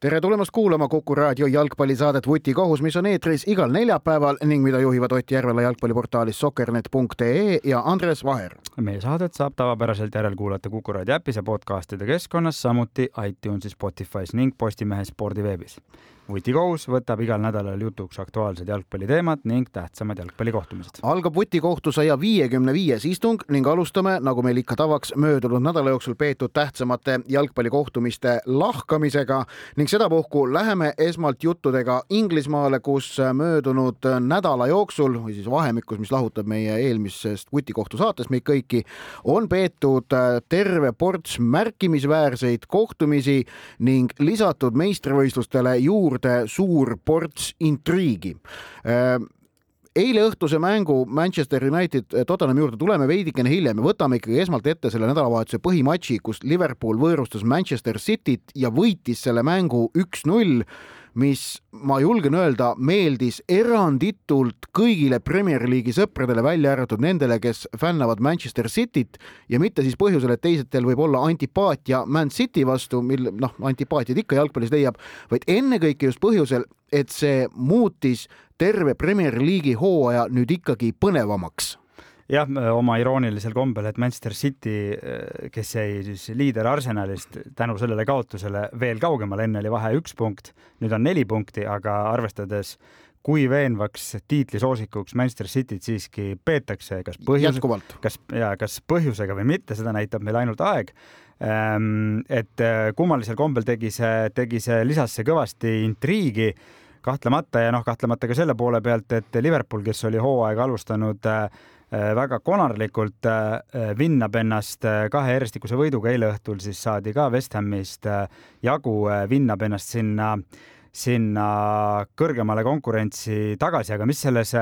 tere tulemast kuulama Kuku raadio jalgpallisaadet Vutikohus, mis on eetris igal neljapäeval ning mida juhivad Ott Järvela jalgpalliportaalis soccernet.ee ja Andres Vaher. meie saadet saab tavapäraselt järelkuulata Kuku raadio äpis ja podcastide keskkonnas, samuti iTunesis, Spotify's ning Postimehe spordiveebis vutikohus võtab igal nädalal jutuks aktuaalsed jalgpalliteemad ning tähtsamad jalgpallikohtumised. algab vutikohtu saja viiekümne viies istung ning alustame, nagu meil ikka tavaks, möödunud nädala jooksul peetud tähtsamate jalgpallikohtumiste lahkamisega ning sedapuhku läheme esmalt juttudega Inglismaale, kus möödunud nädala jooksul või siis vahemikus, mis lahutab meie eelmisest vutikohtu saatest meid kõiki, on peetud terve ports märkimisväärseid kohtumisi ning lisatud meistrivõistlustele juurde juurde suur ports intriigi. Äh, eile õhtuse mängu Manchester United äh, Tottenhami juurde tuleme veidikene hiljem ja võtame ikkagi esmalt ette selle nädalavahetuse põhimatši, kus Liverpool võõrustas Manchester Cityt ja võitis selle mängu üks-null mis ma julgen öelda, meeldis eranditult kõigile Premier League'i sõpradele, välja arvatud nendele, kes fännavad Manchester Cityt ja mitte siis põhjusel, et teistel võib olla antipaatia Man City vastu, mil noh, antipaatiaid ikka jalgpallis leiab, vaid ennekõike just põhjusel, et see muutis terve Premier League'i hooaja nüüd ikkagi põnevamaks jah, oma iroonilisel kombel, et Manchester City, kes jäi siis liider Arsenalist tänu sellele kaotusele veel kaugemale, enne oli vahe üks punkt, nüüd on neli punkti, aga arvestades kui veenvaks tiitlisoosikuks Manchester Cityt siiski peetakse, kas põhjus, kas ja kas põhjusega või mitte, seda näitab meil ainult aeg. Ehm, et äh, kummalisel kombel tegi see, tegi see lisasse kõvasti intriigi kahtlemata ja noh, kahtlemata ka selle poole pealt, et Liverpool, kes oli hooaega alustanud äh, Äh, väga konarlikult äh, vinnab ennast äh, kahe järjestikuse võiduga, eile õhtul siis saadi ka West Hamist jagu, vinnab ennast sinna, sinna kõrgemale konkurentsi tagasi, aga mis selles,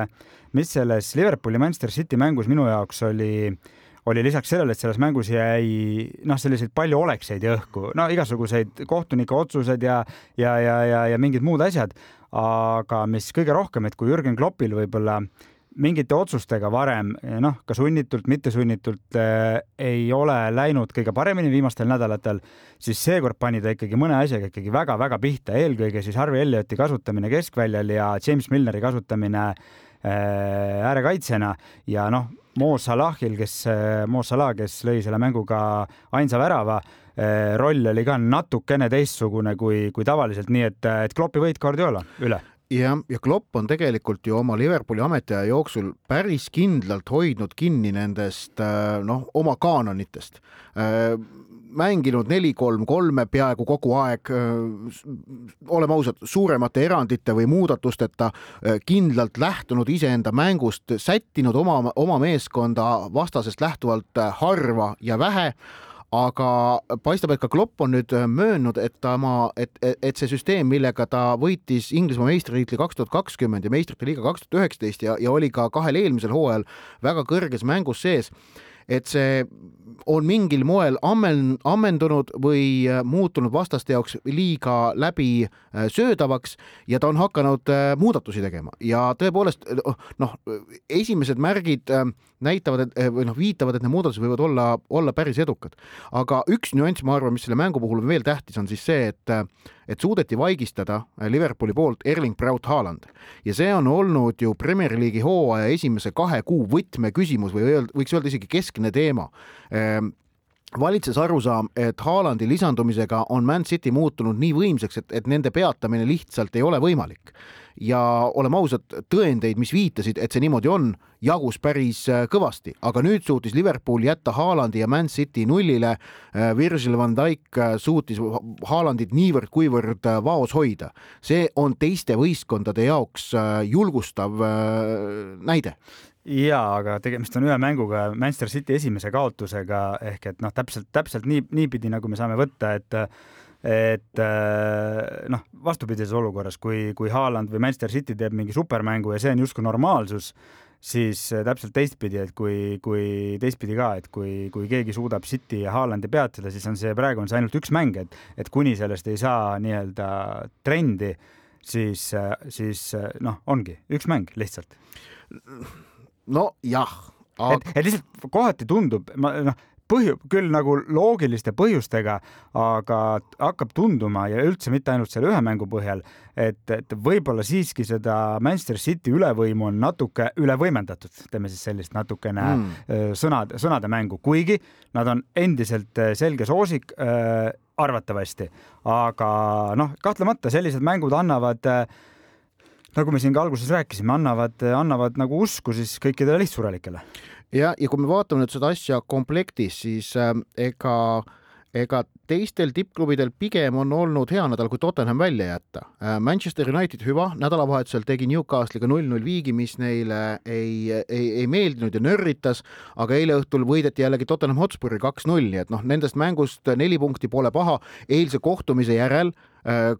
mis selles Liverpooli Manchester City mängus minu jaoks oli oli lisaks sellele, et selles mängus jäi noh, selliseid palju olekseid õhku, no igasuguseid kohtunike otsused ja, ja, ja, ja, ja mingid muud asjad, aga mis kõige rohkem, et kui Jürgen Kloppil võib-olla äh, mingite otsustega varem, noh, ka sunnitult, mittesunnitult äh, ei ole läinud kõige paremini viimastel nädalatel, siis seekord pani ta ikkagi mõne asjaga ikkagi väga-väga pihta, eelkõige siis Harvey Ellioti kasutamine keskväljal ja James Milneri kasutamine äh, äärekaitsjana. Ja noh, Mo Salahil, kes, äh, Mo Salah, kes lõi selle mänguga ainsa värava äh,, roll oli ka natukene teistsugune kui, kui tavaliselt, nii et, et Kloppi võit Guardiola üle jah, ja Klopp on tegelikult ju oma Liverpooli ametiaja jooksul päris kindlalt hoidnud kinni nendest äh, noh, oma kaanonitest. Äh, mänginud neli-kolm-kolme peaaegu kogu aeg, äh, oleme ausad, suuremate erandite või muudatusteta kindlalt lähtunud iseenda mängust, sättinud oma, oma meeskonda vastasest lähtuvalt harva ja vähe aga paistab, et ka Klopp on nüüd äh, möönnud, et ta oma, et, et see süsteem, millega ta võitis Inglismaa meistritiitli kaks tuhat kakskümmend ja meistrite liiga kaks tuhat üheksateist ja, ja oli ka kahel eelmisel hooajal väga kõrges mängus sees et see on mingil moel ammen, ammendunud või äh, muutunud vastaste jaoks liiga läbisöödavaks äh, ja ta on hakanud äh, muudatusi tegema. Ja tõepoolest noh, esimesed märgid näitavad, et või noh, viitavad, et need muudatused võivad olla, olla päris edukad. aga üks nüanss, ma arvan, mis selle mängu puhul veel tähtis on siis see, et et suudeti vaigistada Liverpooli poolt Erling Braut Haaland. Ja see on olnud ju Premier League'i hooaja esimese kahe kuu võtmeküsimus või võiks öelda isegi keskne teema valitses arusaam, et Haalandi lisandumisega on Man City muutunud nii võimsaks, et, et nende peatamine lihtsalt ei ole võimalik ja oleme ausad, tõendeid, mis viitasid, et see niimoodi on, jagus päris äh, kõvasti, aga nüüd suutis Liverpool jätta Haalandi ja Man City nullile. Äh, Virgil van Dijk äh, suutis Haalandit niivõrd-kuivõrd vaos hoida. see on teiste võistkondade jaoks julgustav näide ja aga tegemist on ühe mänguga Manchester City esimese kaotusega ehk et noh, täpselt, täpselt nii, niipidi, nagu me saame võtta, et et äh, noh, vastupidises olukorras, kui, kui Haaland või Manchester City teeb mingi supermängu ja see on justkui normaalsus, siis äh, täpselt teistpidi, et kui, kui teistpidi ka, et kui, kui keegi suudab City ja Haalandi peatada, siis on see, praegu on see ainult üks mäng, et, et kuni sellest ei saa nii-öelda trendi, siis, äh, siis noh, ongi üks mäng lihtsalt. Nojah aga... et, et lihtsalt kohati tundub, ma noh, põhju, küll nagu loogiliste põhjustega, aga hakkab tunduma ja üldse mitte ainult selle ühe mängu põhjal, et, et võib-olla siiski seda Manchester City ülevõimu on natuke üle võimendatud, teeme siis sellist natukene mm. sõnade, sõnade mängu, kuigi nad on endiselt selge soosik äh, arvatavasti, aga noh, kahtlemata sellised mängud annavad äh, nagu me siin ka alguses rääkisime, annavad, annavad nagu usku siis kõikidele lihtsurelikele ja, ja kui me vaatame nüüd seda asja komplektis, siis äh, ega ega teistel tippklubidel pigem on olnud hea nädal, kui Tottenham välja jätta. Äh, Manchester United hüva, nädalavahetusel tegi Newcastle'iga null-null viigi, mis neile ei, ei, ei meeldinud ja nörritas, aga eile õhtul võideti jällegi Tottenham Hotspuri kaks-null, nii et noh, nendest mängust neli punkti pole paha. eilse kohtumise järel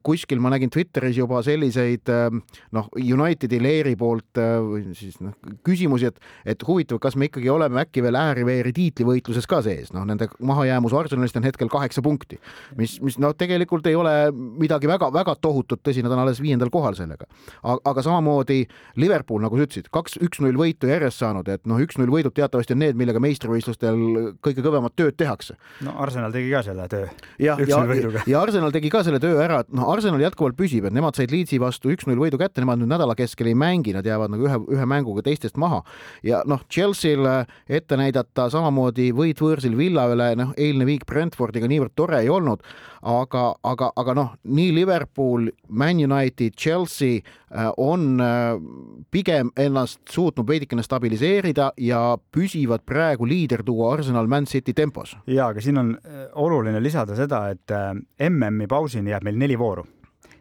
kuskil ma nägin Twitteris juba selliseid äh, noh, Unitedi leeri poolt äh, või siis noh, küsimusi, et, et huvitav, kas me ikkagi oleme äkki veel ääri-veeri tiitlivõitluses ka sees, noh, nende mahajäämus Arsenalist on hetkel kaheksa punkti, mis, mis noh, tegelikult ei ole midagi väga-väga tohutut, tõsi, nad on alles viiendal kohal sellega. aga samamoodi Liverpool, nagu sa ütlesid, kaks üks-null võitu järjest saanud, et noh, üks-null võidud teatavasti on need, millega meistrivõistlustel kõige kõvemat tööd tehakse. no Arsenal tegi ka selle töö. ja, ja, ja Arsenal tegi ka selle töö ära ära, et noh, Arsenal jätkuvalt püsib, et nemad said Leedsi vastu üks-null võidu kätte, nemad nüüd nädala keskel ei mängi, nad jäävad nagu ühe, ühe mänguga teistest maha. ja noh, Chelsea'l ette näidata samamoodi võit võõrsil Villa üle, noh, eilne viik Brentfordiga niivõrd tore ei olnud, aga, aga, aga noh, nii Liverpool, Man United, Chelsea on äh, pigem ennast suutnud veidikene stabiliseerida ja püsivad praegu liiderduo Arsenal Man City tempos. ja, aga siin on äh, oluline lisada seda, et MM-i pausini jääb meil neli vooru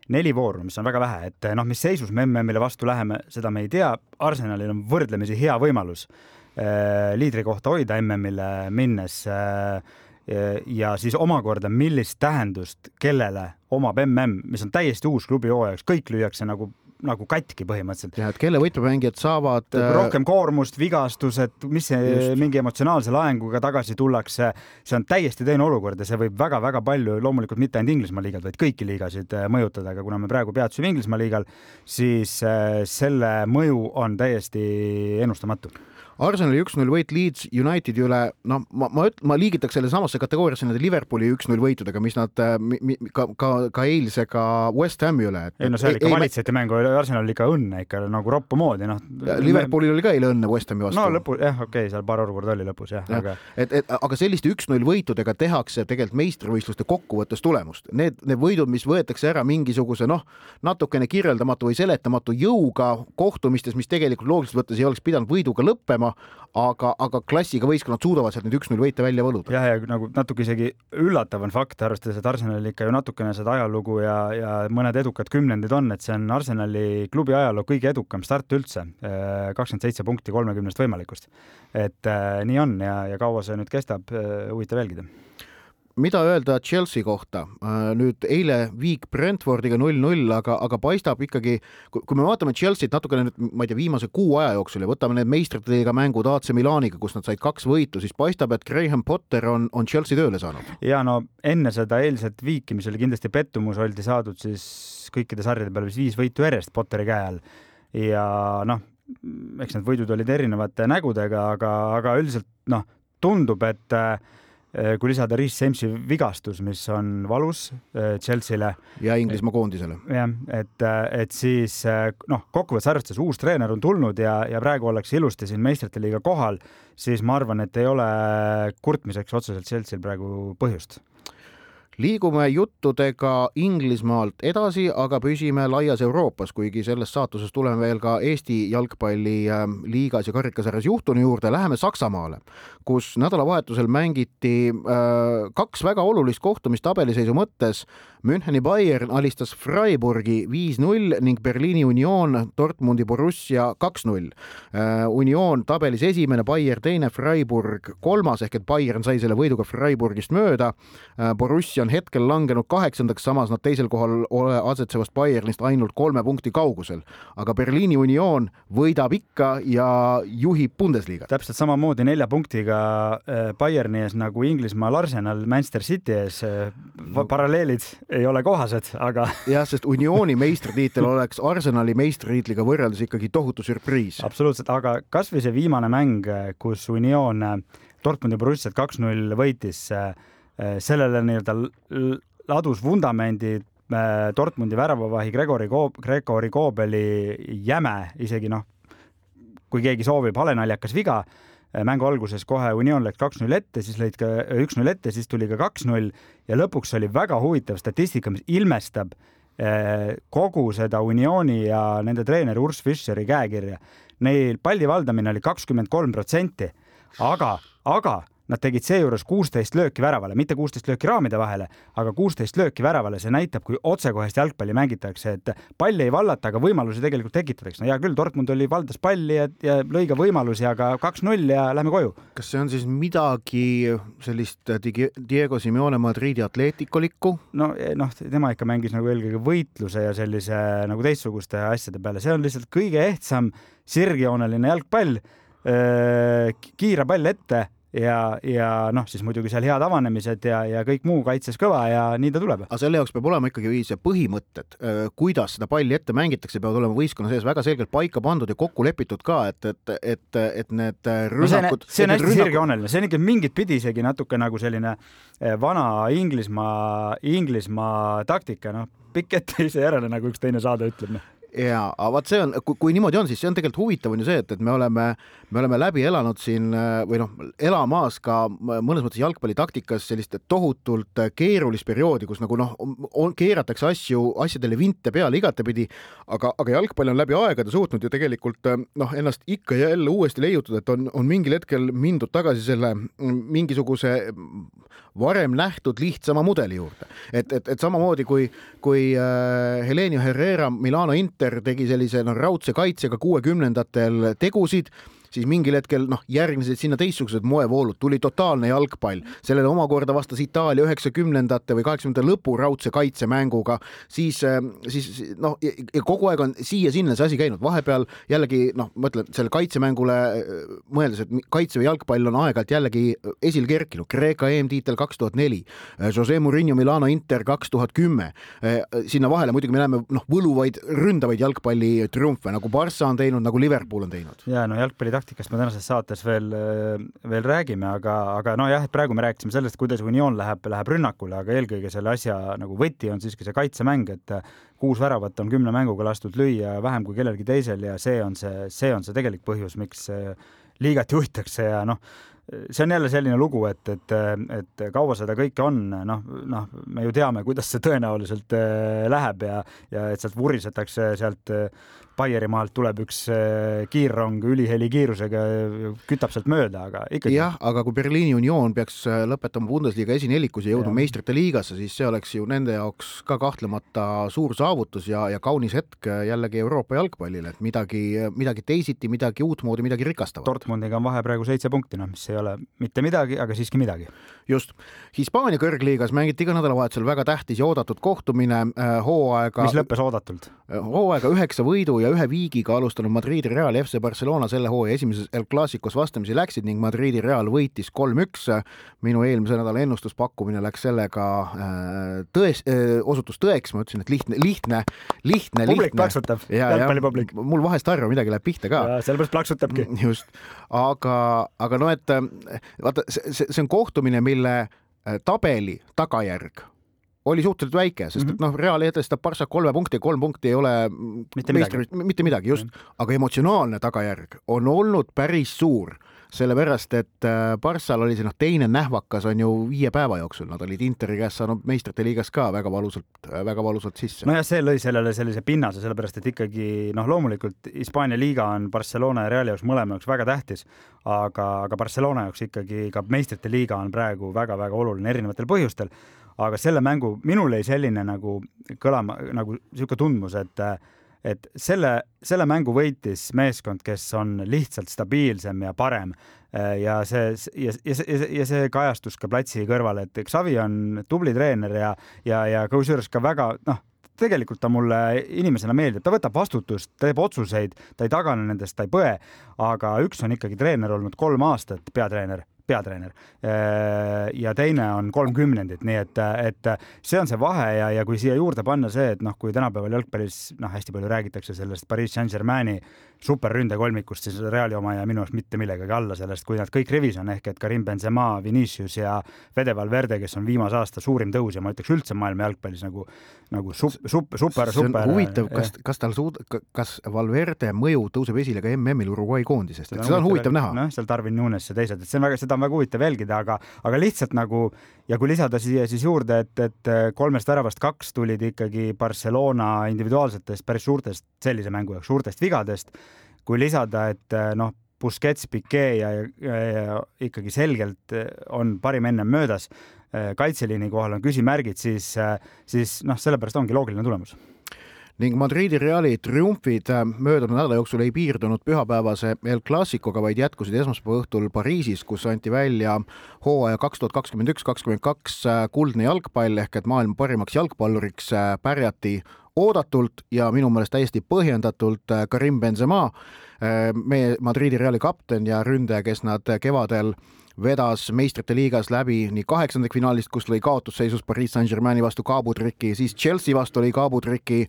neli vooru, mis on väga vähe, et noh, mis seisus me MM-ile vastu läheme, seda me ei tea. Arsenalil on võrdlemisi hea võimalus äh, liidri kohta hoida MM-ile minnes äh, ja siis omakorda, millist tähendust kellele omab mm, mis on täiesti uus klubi hooajaks, kõik lüüakse nagu nagu katki põhimõtteliselt. jah, et kelle võtmemängijad saavad rohkem koormust, vigastused, mis see just. mingi emotsionaalse laenguga tagasi tullakse, see on täiesti teine olukord ja see võib väga-väga palju, loomulikult mitte ainult Inglismaa liigat, vaid kõiki liigasid mõjutada, aga kuna me praegu peatusime Inglismaa liigal, siis selle mõju on täiesti ennustamatu Arsenali üks-null võit Leeds Unitedi üle, noh, ma, ma, ma liigitaks selle samasse kategooriasse nende Liverpooli üks-null võitudega, mis nad äh, ka, ka, ka eilsega West Hami üle. ei no seal ikka valitseti mängu, Arsenalil ikka õnne ikka nagu roppu moodi, noh. Liverpoolil oli ka eile õnne West Hami vastu. no lõpus jah, okei okay,, seal paar olukorda oli lõpus jah ja,, aga. et, et aga selliste üks-null võitudega tehakse tegelikult meistrivõistluste kokkuvõttes tulemust. Need, need võidud, mis võetakse ära mingisuguse noh, natukene kirjeldamatu või seletamatu jõuga kohtumistes, mis tegelikult loogiliselt võttes ei oleks pidanud võiduga lõppema, olema, aga, aga klassiga võistkonnad suudavad sealt nüüd üks-null võite välja võluda. jah, ja nagu natuke isegi üllatav on fakt, arvestades, et Arsenalil ikka ju natukene seda ajalugu ja, ja mõned edukad kümnendid on, et see on Arsenali klubi ajaloo kõige edukam start üldse, kakskümmend seitse punkti kolmekümnest võimalikust. et äh, nii on ja, ja kaua see nüüd kestab, äh, huvitav jälgida mida öelda Chelsea kohta? Äh, nüüd eile viik Brentfordiga null-null, aga, aga paistab ikkagi, kui me vaatame Chelsea't natukene nüüd, ma ei tea, viimase kuu aja jooksul ja võtame need meistrite liiga mängud AC Milaniga, kus nad said kaks võitu, siis paistab, et Graham Potter on, on Chelsea tööle saanud. ja no enne seda eilset viiki, mis oli kindlasti pettumus, oldi saadud siis kõikide sarjade peale vist viis võitu järjest Potteri käe all ja noh, eks need võidud olid erinevate nägudega, aga, aga üldiselt noh, tundub, et äh, kui lisada Reece Jamesi vigastus, mis on valus äh, Chelsea'le. ja Inglismaa koondisele. jah, et, äh, et siis noh, kokkuvõttes arvestades uus treener on tulnud ja, ja praegu ollakse ilusti siin meistrite liiga kohal, siis ma arvan, et ei ole kurtmiseks otseselt Chelsea'l praegu põhjust liigume juttudega Inglismaalt edasi, aga püsime laias Euroopas, kuigi selles saatuses tuleme veel ka Eesti jalgpalliliigas ähm, ja karikasarjas juhtunu juurde, läheme Saksamaale, kus nädalavahetusel mängiti äh, kaks väga olulist kohtumist tabeliseisu mõttes. Müncheni Bayern alistas Freiburgi viis-null ning Berliini Union Dortmundi Borussia kaks-null. Äh, Union tabelis esimene, Bayern teine, Freiburg kolmas ehk et Bayern sai selle võiduga Freiburgist mööda. Äh, Borussia on hetkel langenud kaheksandaks, samas nad teisel kohal ole asetsevast Bayernist ainult kolme punkti kaugusel. aga Berliini Union võidab ikka ja juhib Bundesliga. täpselt samamoodi nelja punktiga äh, Bayerni ees nagu Inglismaal Arsenal Manchester City ees. Äh, paralleelid ei ole kohased, aga. jah, sest Unioni meistritiitel oleks Arsenali meistritiitliga võrreldes ikkagi tohutu sürpriis. absoluutselt, aga kasvõi see viimane mäng, kus Union Dortmundi Borussiat kaks-null võitis, äh, äh, sellele nii-öelda ladus vundamendi äh, Dortmundi väravavahi Gregori Koob-, Gregori Koobeli jäme, isegi noh, kui keegi soovib, halenaljakas viga mängu alguses kohe Union läks kaks-null ette, siis lõid ka üks-null ette, siis tuli ka kaks-null ja lõpuks oli väga huvitav statistika, mis ilmestab kogu seda Unioni ja nende treeneri Urs Fischeri käekirja. Neil palli valdamine oli kakskümmend kolm protsenti, aga aga nad tegid seejuures kuusteist lööki väravale, mitte kuusteist lööki raamide vahele, aga kuusteist lööki väravale, see näitab, kui otsekohest jalgpalli mängitakse, et palli ei vallata, aga võimalusi tegelikult tekitatakse. no hea küll, Dortmund oli, valdas palli ja, ja lõi ka võimalusi, aga kaks-null ja lähme koju. kas see on siis midagi sellist Diego Simeone Madridi atleetikolikku? no eh, noh, tema ikka mängis nagu eelkõige võitluse ja sellise nagu teistsuguste asjade peale, see on lihtsalt kõige ehtsam sirgjooneline jalgpall kiire pall ette ja, ja noh, siis muidugi seal head avanemised ja, ja kõik muu kaitses kõva ja nii ta tuleb. aga selle jaoks peab olema ikkagi see põhimõtted, kuidas seda palli ette mängitakse, peavad olema võistkonna sees väga selgelt paika pandud ja kokku lepitud ka, et, et, et, et need rünnakud no. see on hästi rünnakud... sirgjooneline, see on ikka mingit pidi isegi natuke nagu selline vana Inglismaa, Inglismaa taktika, noh, pikk ette ise järele, nagu üks teine saade ütleb noh ja, aga vot see on, kui niimoodi on, siis see on tegelikult huvitav on ju see, et, et me oleme, me oleme läbi elanud siin või noh, elamas ka mõnes mõttes jalgpallitaktikas sellist tohutult keerulist perioodi, kus nagu noh, keeratakse asju, asjadele vinte peale igatepidi, aga, aga jalgpall on läbi aegade suutnud ju tegelikult noh, ennast ikka ja jälle uuesti leiutada, et on, on mingil hetkel mindud tagasi selle mingisuguse varem nähtud lihtsama mudeli juurde. et, et, et samamoodi kui, kui äh, Helenio Herrera Milano Inter tegi sellise noh, raudse kaitsega kuuekümnendatel tegusid siis mingil hetkel noh, järgnesid sinna teistsugused moevoolud, tuli totaalne jalgpall, sellele omakorda vastas Itaalia üheksakümnendate või kaheksakümnendate lõpu raudse kaitsemänguga, siis, äh, siis noh, ja kogu aeg on siia-sinna see asi käinud, vahepeal jällegi noh, ma ütlen selle kaitsemängule äh, mõeldes, et kaitseväe jalgpall on aeg-ajalt jällegi esile kerkinud, Kreeka EM-tiitel kaks tuhat neli, äh, Jose Murillo Milano Inter kaks tuhat kümme, sinna vahele muidugi me näeme noh, võluvaid ründavaid jalgpallitriumfe nagu Barca on teinud, nagu Liverpool on teinud. ja no jalgpalli taktikast me tänases saates veel, veel räägime, aga, aga nojah, et praegu me rääkisime sellest, kuidas Union läheb, läheb rünnakule, aga eelkõige selle asja nagu võti on siiski see kaitsemäng, et kuus väravat on kümne mänguga lastud lüüa vähem kui kellelgi teisel ja see on see, see on see tegelik põhjus, miks liigat juhitakse ja noh, see on jälle selline lugu, et, et, et kaua seda kõike on, noh, noh, me ju teame, kuidas see tõenäoliselt läheb ja, ja et sealt vurisetakse sealt Baierimaalt tuleb üks äh, kiirrong üliheli kiirusega, kütab sealt mööda, aga ikkagi. jah, aga kui Berliini Union peaks äh, lõpetama Bundesliga esinelikus ja jõudma meistrite liigasse, siis see oleks ju nende jaoks ka kahtlemata suur saavutus ja, ja kaunis hetk äh, jällegi Euroopa jalgpallile, et midagi, midagi teisiti, midagi uutmoodi, midagi rikastavat. Dortmundiga on vahe praegu seitse punkti, noh, mis ei ole mitte midagi, aga siiski midagi. just. Hispaania kõrgliigas mängiti ka nädalavahetusel väga tähtis ja oodatud kohtumine hooaega. mis lõppes oodatult? hooaega üheksa võidu ja ja ühe viigiga alustanud Madridi Real ja FC Barcelona selle hooaja esimeses El Clasicos vastamisi läksid ning Madridi Real võitis kolm-üks. minu eelmise nädala ennustuspakkumine läks sellega äh, tões-, äh, osutus tõeks, ma ütlesin, et lihtne, lihtne, lihtne. publik plaksutab, jalgpallipublik. mul vahest harva midagi läheb pihta ka. sellepärast plaksutabki. Mm, just, aga, aga no et äh, vaata, see, see on kohtumine, mille tabeli tagajärg oli suhteliselt väike, sest mm -hmm. et noh, Real edestab Barca kolme punkti, kolm punkti ei ole mitte midagi, mitte midagi, just mm, -hmm. aga emotsionaalne tagajärg on olnud päris suur sellepärast et äh, Barssal oli see noh, teine nähvakas on ju viie päeva jooksul, nad olid Interi käest saanud meistrite liigas ka väga valusalt, väga valusalt sisse. nojah, see lõi sellele sellise pinnase, sellepärast et ikkagi noh, loomulikult Hispaania liiga on Barcelona ja Reali jaoks mõlema jaoks väga tähtis, aga, aga Barcelona jaoks ikkagi ka meistrite liiga on praegu väga-väga oluline erinevatel põhjustel aga selle mängu, minul jäi selline nagu kõlama nagu niisugune tundmus, et et selle, selle mängu võitis meeskond, kes on lihtsalt stabiilsem ja parem. Ja see ja, ja, ja, ja see kajastus ka platsi kõrval, et Xavi on tubli treener ja, ja, ja kusjuures ka väga noh, tegelikult ta mulle inimesena meeldib, ta võtab vastutust, teeb otsuseid, ta ei tagane nendest, ta ei põe, aga üks on ikkagi treener olnud kolm aastat, peatreener peatreener. ja teine on kolmkümnendit, nii et, et see on see vahe ja, ja kui siia juurde panna see, et noh, kui tänapäeval jalgpallis noh, hästi palju räägitakse sellest Pariis Saint-Germaini superründekolmikust, siis Reali oma ei jää minu arust mitte millegagi alla sellest, kui nad kõik rivis on ehk et Karim Benzema, Vinicius ja Fede Valverde, kes on viimase aasta suurim tõus ja ma ütleks üldse maailma jalgpallis nagu, nagu sup-, sup-, super, super. huvitav, kas, kas tal suud-, kas Valverde mõju tõuseb esile ka MM-il Uruguay koondisest, et seda on huvitav näha. noh, seal Darwin Nunes ja teised, et see on väga, seda on väga huvitav jälgida, aga, aga lihtsalt nagu ja kui lisada siia siis juurde, et, et kolmest väravast kaks tulid ikkagi Barcelona individuaalsetest päris suurtest, sellise mängu jaoks suurtest vigadest. kui lisada, et noh, Busquets, Piquet ja, ja, ja ikkagi selgelt on parim ennem möödas, kaitseliini kohal on küsimärgid, siis, siis noh, sellepärast ongi loogiline tulemus ning Madridi Reali triumfid äh, möödunud nädala jooksul ei piirdunud pühapäevase El Clasicoga, vaid jätkusid esmaspäeva õhtul Pariisis, kus anti välja hooaja kaks tuhat kakskümmend üks, kakskümmend kaks äh, kuldne jalgpall ehk et maailma parimaks jalgpalluriks äh, pärjati oodatult ja minu meelest täiesti põhjendatult Karim Benzema, meie Madridi Reali kapten ja ründaja, kes nad kevadel vedas meistrite liigas läbi nii kaheksandikfinaalist, kus lõi kaotusseisus Pariis Saint-Germaini vastu kaabutriki, siis Chelsea vastu lõi kaabutriki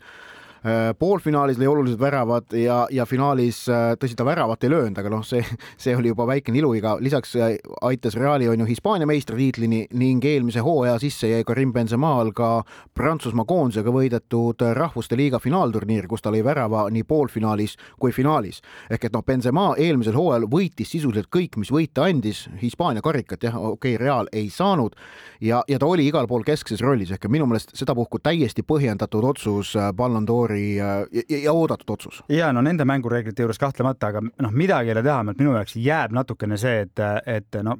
poolfinaalis lõi olulised väravad ja, ja finaalis äh, tõsi, ta väravat ei löönud, aga noh, see, see oli juba väikene iluiga. lisaks äh, aitas Reali on ju Hispaania meistritiitlini ning eelmise hooaja sisse jäi Karim Benzemaal ka Prantsusmaa koondisega võidetud Rahvuste Liiga finaalturniir, kus ta lõi värava nii poolfinaalis kui finaalis. ehk et noh, Benzema eelmisel hooajal võitis sisuliselt kõik, mis võita andis, Hispaania karikat jah, okei okay,, Real ei saanud ja, ja ta oli igal pool keskses rollis ehk minu meelest sedapuhku täiesti põhjendatud otsus Ballon d'Ori Tauri äh, ja, ja, ja oodatud otsus. ja no nende mängureeglite juures kahtlemata, aga noh, midagi ei ole teha, minu jaoks jääb natukene see, et, et noh,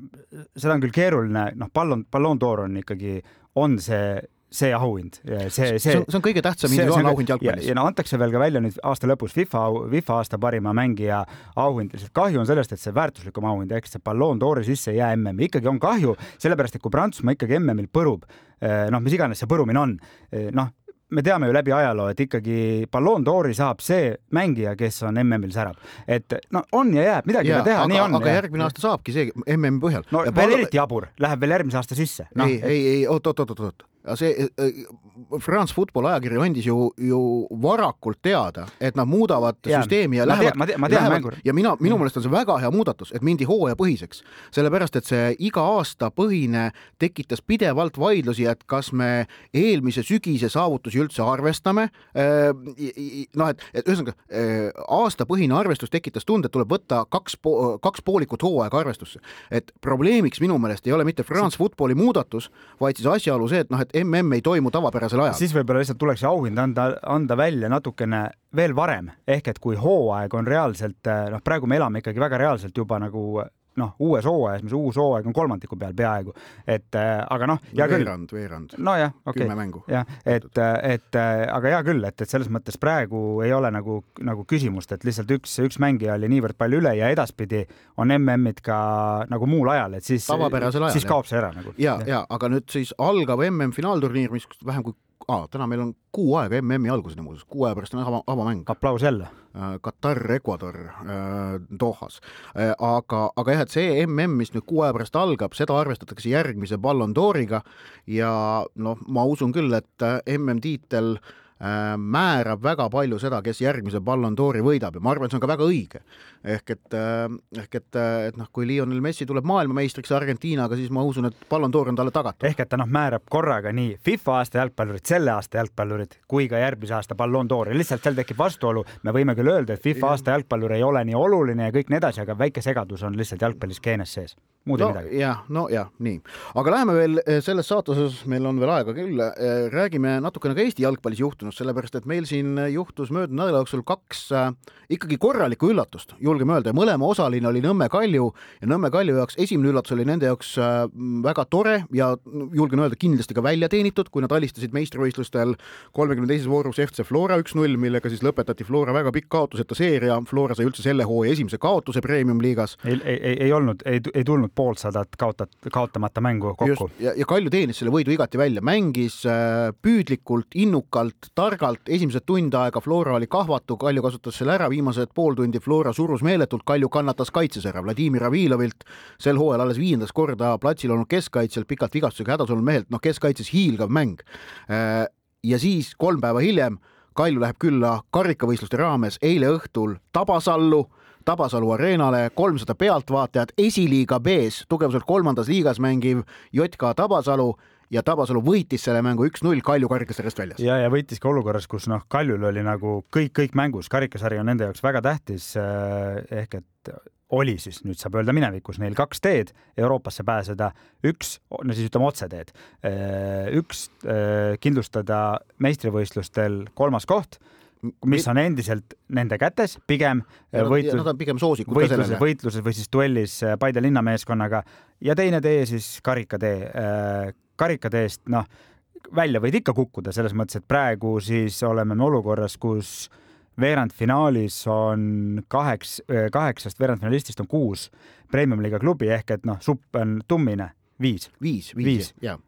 seda on küll keeruline, noh, pallon, Ballon d'Or on ikkagi, on see see auhind, see, see, see on, see on kõige tähtsam individuaalne auhind jalgpallis. ja no antakse veel ka välja nüüd aasta lõpus FIFA, FIFA aasta parima mängija auhind, lihtsalt kahju on sellest, et see väärtuslikum auhind ehk see Ballon d'Ori sisse ei jää MM-i, ikkagi on kahju, sellepärast et kui Prantsusmaa ikkagi MM-il põrub, eh, noh, mis iganes see põrumine on, eh, noh, me teame ju läbi ajaloo, et ikkagi Ballon d'Ori saab see mängija, kes on MM-il särab, et no on ja jääb, midagi ei ole teha, nii on. aga järgmine aasta saabki see MM-i põhjal. no ja veel pall... eriti jabur, läheb veel järgmise aasta sisse no,. ei, ei, ei oot, oot, oot, oot, see äh, äh, France Football ajakiri andis ju, ju varakult teada, et nad muudavad ja, süsteemi ja lähevad, lähevad. ja mina, minu mm. meelest on see väga hea muudatus, et mindi hooajapõhiseks, sellepärast et see iga aasta põhine tekitas pidevalt vaidlusi, et kas me eelmise sügise saavutusi üldse arvestame. Äh, noh, et, et ühesõnaga aastapõhine arvestus tekitas tunde, et tuleb võtta kaks, kaks poolikut hooaega arvestusse, et probleemiks minu meelest ei ole mitte France Footballi muudatus, vaid siis asjaolu see, et noh, et mm ei toimu tavapärasel ajal. siis võib-olla lihtsalt tuleks auhind anda, anda välja natukene veel varem, ehk et kui hooaeg on reaalselt, noh, praegu me elame ikkagi väga reaalselt juba nagu noh, uues hooajas, mis uus hooaeg on kolmandiku peal peaaegu, et äh, aga noh, veerand, veerand. nojah, okei. Okay.. jah, et, et aga hea küll, et, et selles mõttes praegu ei ole nagu, nagu küsimust, et lihtsalt üks, üks mängija oli niivõrd palju üle ja edaspidi on MM-id ka nagu muul ajal, et siis, siis kaob see ära nagu. ja, ja aga nüüd siis algav MM finaalturniir, mis vähem kui ah,, täna meil on kuu aega MM-i alguseni muuseas, kuu aja pärast on ava, avamäng. aplaus jälle. Äh, Katar, Ecuador äh, Dohas äh,. aga, aga jah, et see MM, mis nüüd kuu aja pärast algab, seda arvestatakse järgmise Ballon d'Origa ja noh, ma usun küll, et MM-tiitel Äh, määrab väga palju seda, kes järgmise Ballon d'Ori võidab ja ma arvan, et see on ka väga õige. ehk et, äh, ehk et, äh, et noh, kui Lionel Messi tuleb maailmameistriks Argentiinaga, siis ma usun, et Ballon d'Or on talle tagatud. ehk et ta noh, määrab korraga nii FIFA aasta jalgpallurid, selle aasta jalgpallurid kui ka järgmise aasta Ballon d'Ori, lihtsalt seal tekib vastuolu. me võime küll öelda, et FIFA aasta jalgpallur ei ole nii oluline ja kõik nii edasi, aga väike segadus on lihtsalt jalgpallis geenes sees muud no, ei midagi. jah, no jah, nii, aga läheme veel selles saates osas, meil on veel aega küll, räägime natukene ka Eesti jalgpallis juhtunust, sellepärast et meil siin juhtus möödunud nädala jooksul kaks äh, ikkagi korralikku üllatust, julgeme öelda, mõlema osaline oli Nõmme Kalju ja Nõmme Kalju jaoks esimene üllatus oli nende jaoks äh, väga tore ja julgen öelda, kindlasti ka välja teenitud, kui nad alistasid meistrivõistlustel kolmekümne teises voorus FC Flora üks-null, millega siis lõpetati Flora väga pikk kaotuseta seeria, Flora sai üldse selle hooaja esimese kaotuse Premium-liigas. ei, ei, ei, ei olnud, ei, ei tulnud poolsadat kaotat-, kaotamata mängu kokku. ja, ja Kalju teenis selle võidu igati välja, mängis äh, püüdlikult, innukalt, targalt, esimesed tund aega Flora oli kahvatu, Kalju kasutas selle ära, viimased pool tundi Flora surus meeletult, Kalju kannatas kaitses ära Vladimir Avilovilt, sel hooajal alles viiendas korda platsil olnud keskkaitsjal, pikalt vigastusega hädas olnud mehelt, noh, keskkaitses hiilgav mäng. Äh, ja siis kolm päeva hiljem Kalju läheb külla karikavõistluste raames eile õhtul Tabasallu Tabasalu areenale, kolmsada pealtvaatajat, esiliiga B-s, tugevuselt kolmandas liigas mängiv JK Tabasalu ja Tabasalu võitis selle mängu üks-null, Kalju karikas sellest väljas. ja, ja võitis ka olukorras, kus noh, Kaljul oli nagu kõik, kõik mängus, karikasari on nende jaoks väga tähtis eh, ehk et oli siis, nüüd saab öelda minevikus, neil kaks teed Euroopasse pääseda, üks, no siis ütleme otseteed, eh, üks eh, kindlustada meistrivõistlustel kolmas koht mis on endiselt nende kätes, pigem võitlus, nad on pigem soosikud võitluses, võitluses või siis duellis Paide linnameeskonnaga ja teine tee siis karikatee. Karikateest, noh, välja võid ikka kukkuda selles mõttes, et praegu siis oleme me olukorras, kus veerandfinaalis on kaheks, kaheksast veerandfinalistist on kuus premium-liiga klubi ehk et noh, supp on tummine, viis. viis, viis, viis., jaa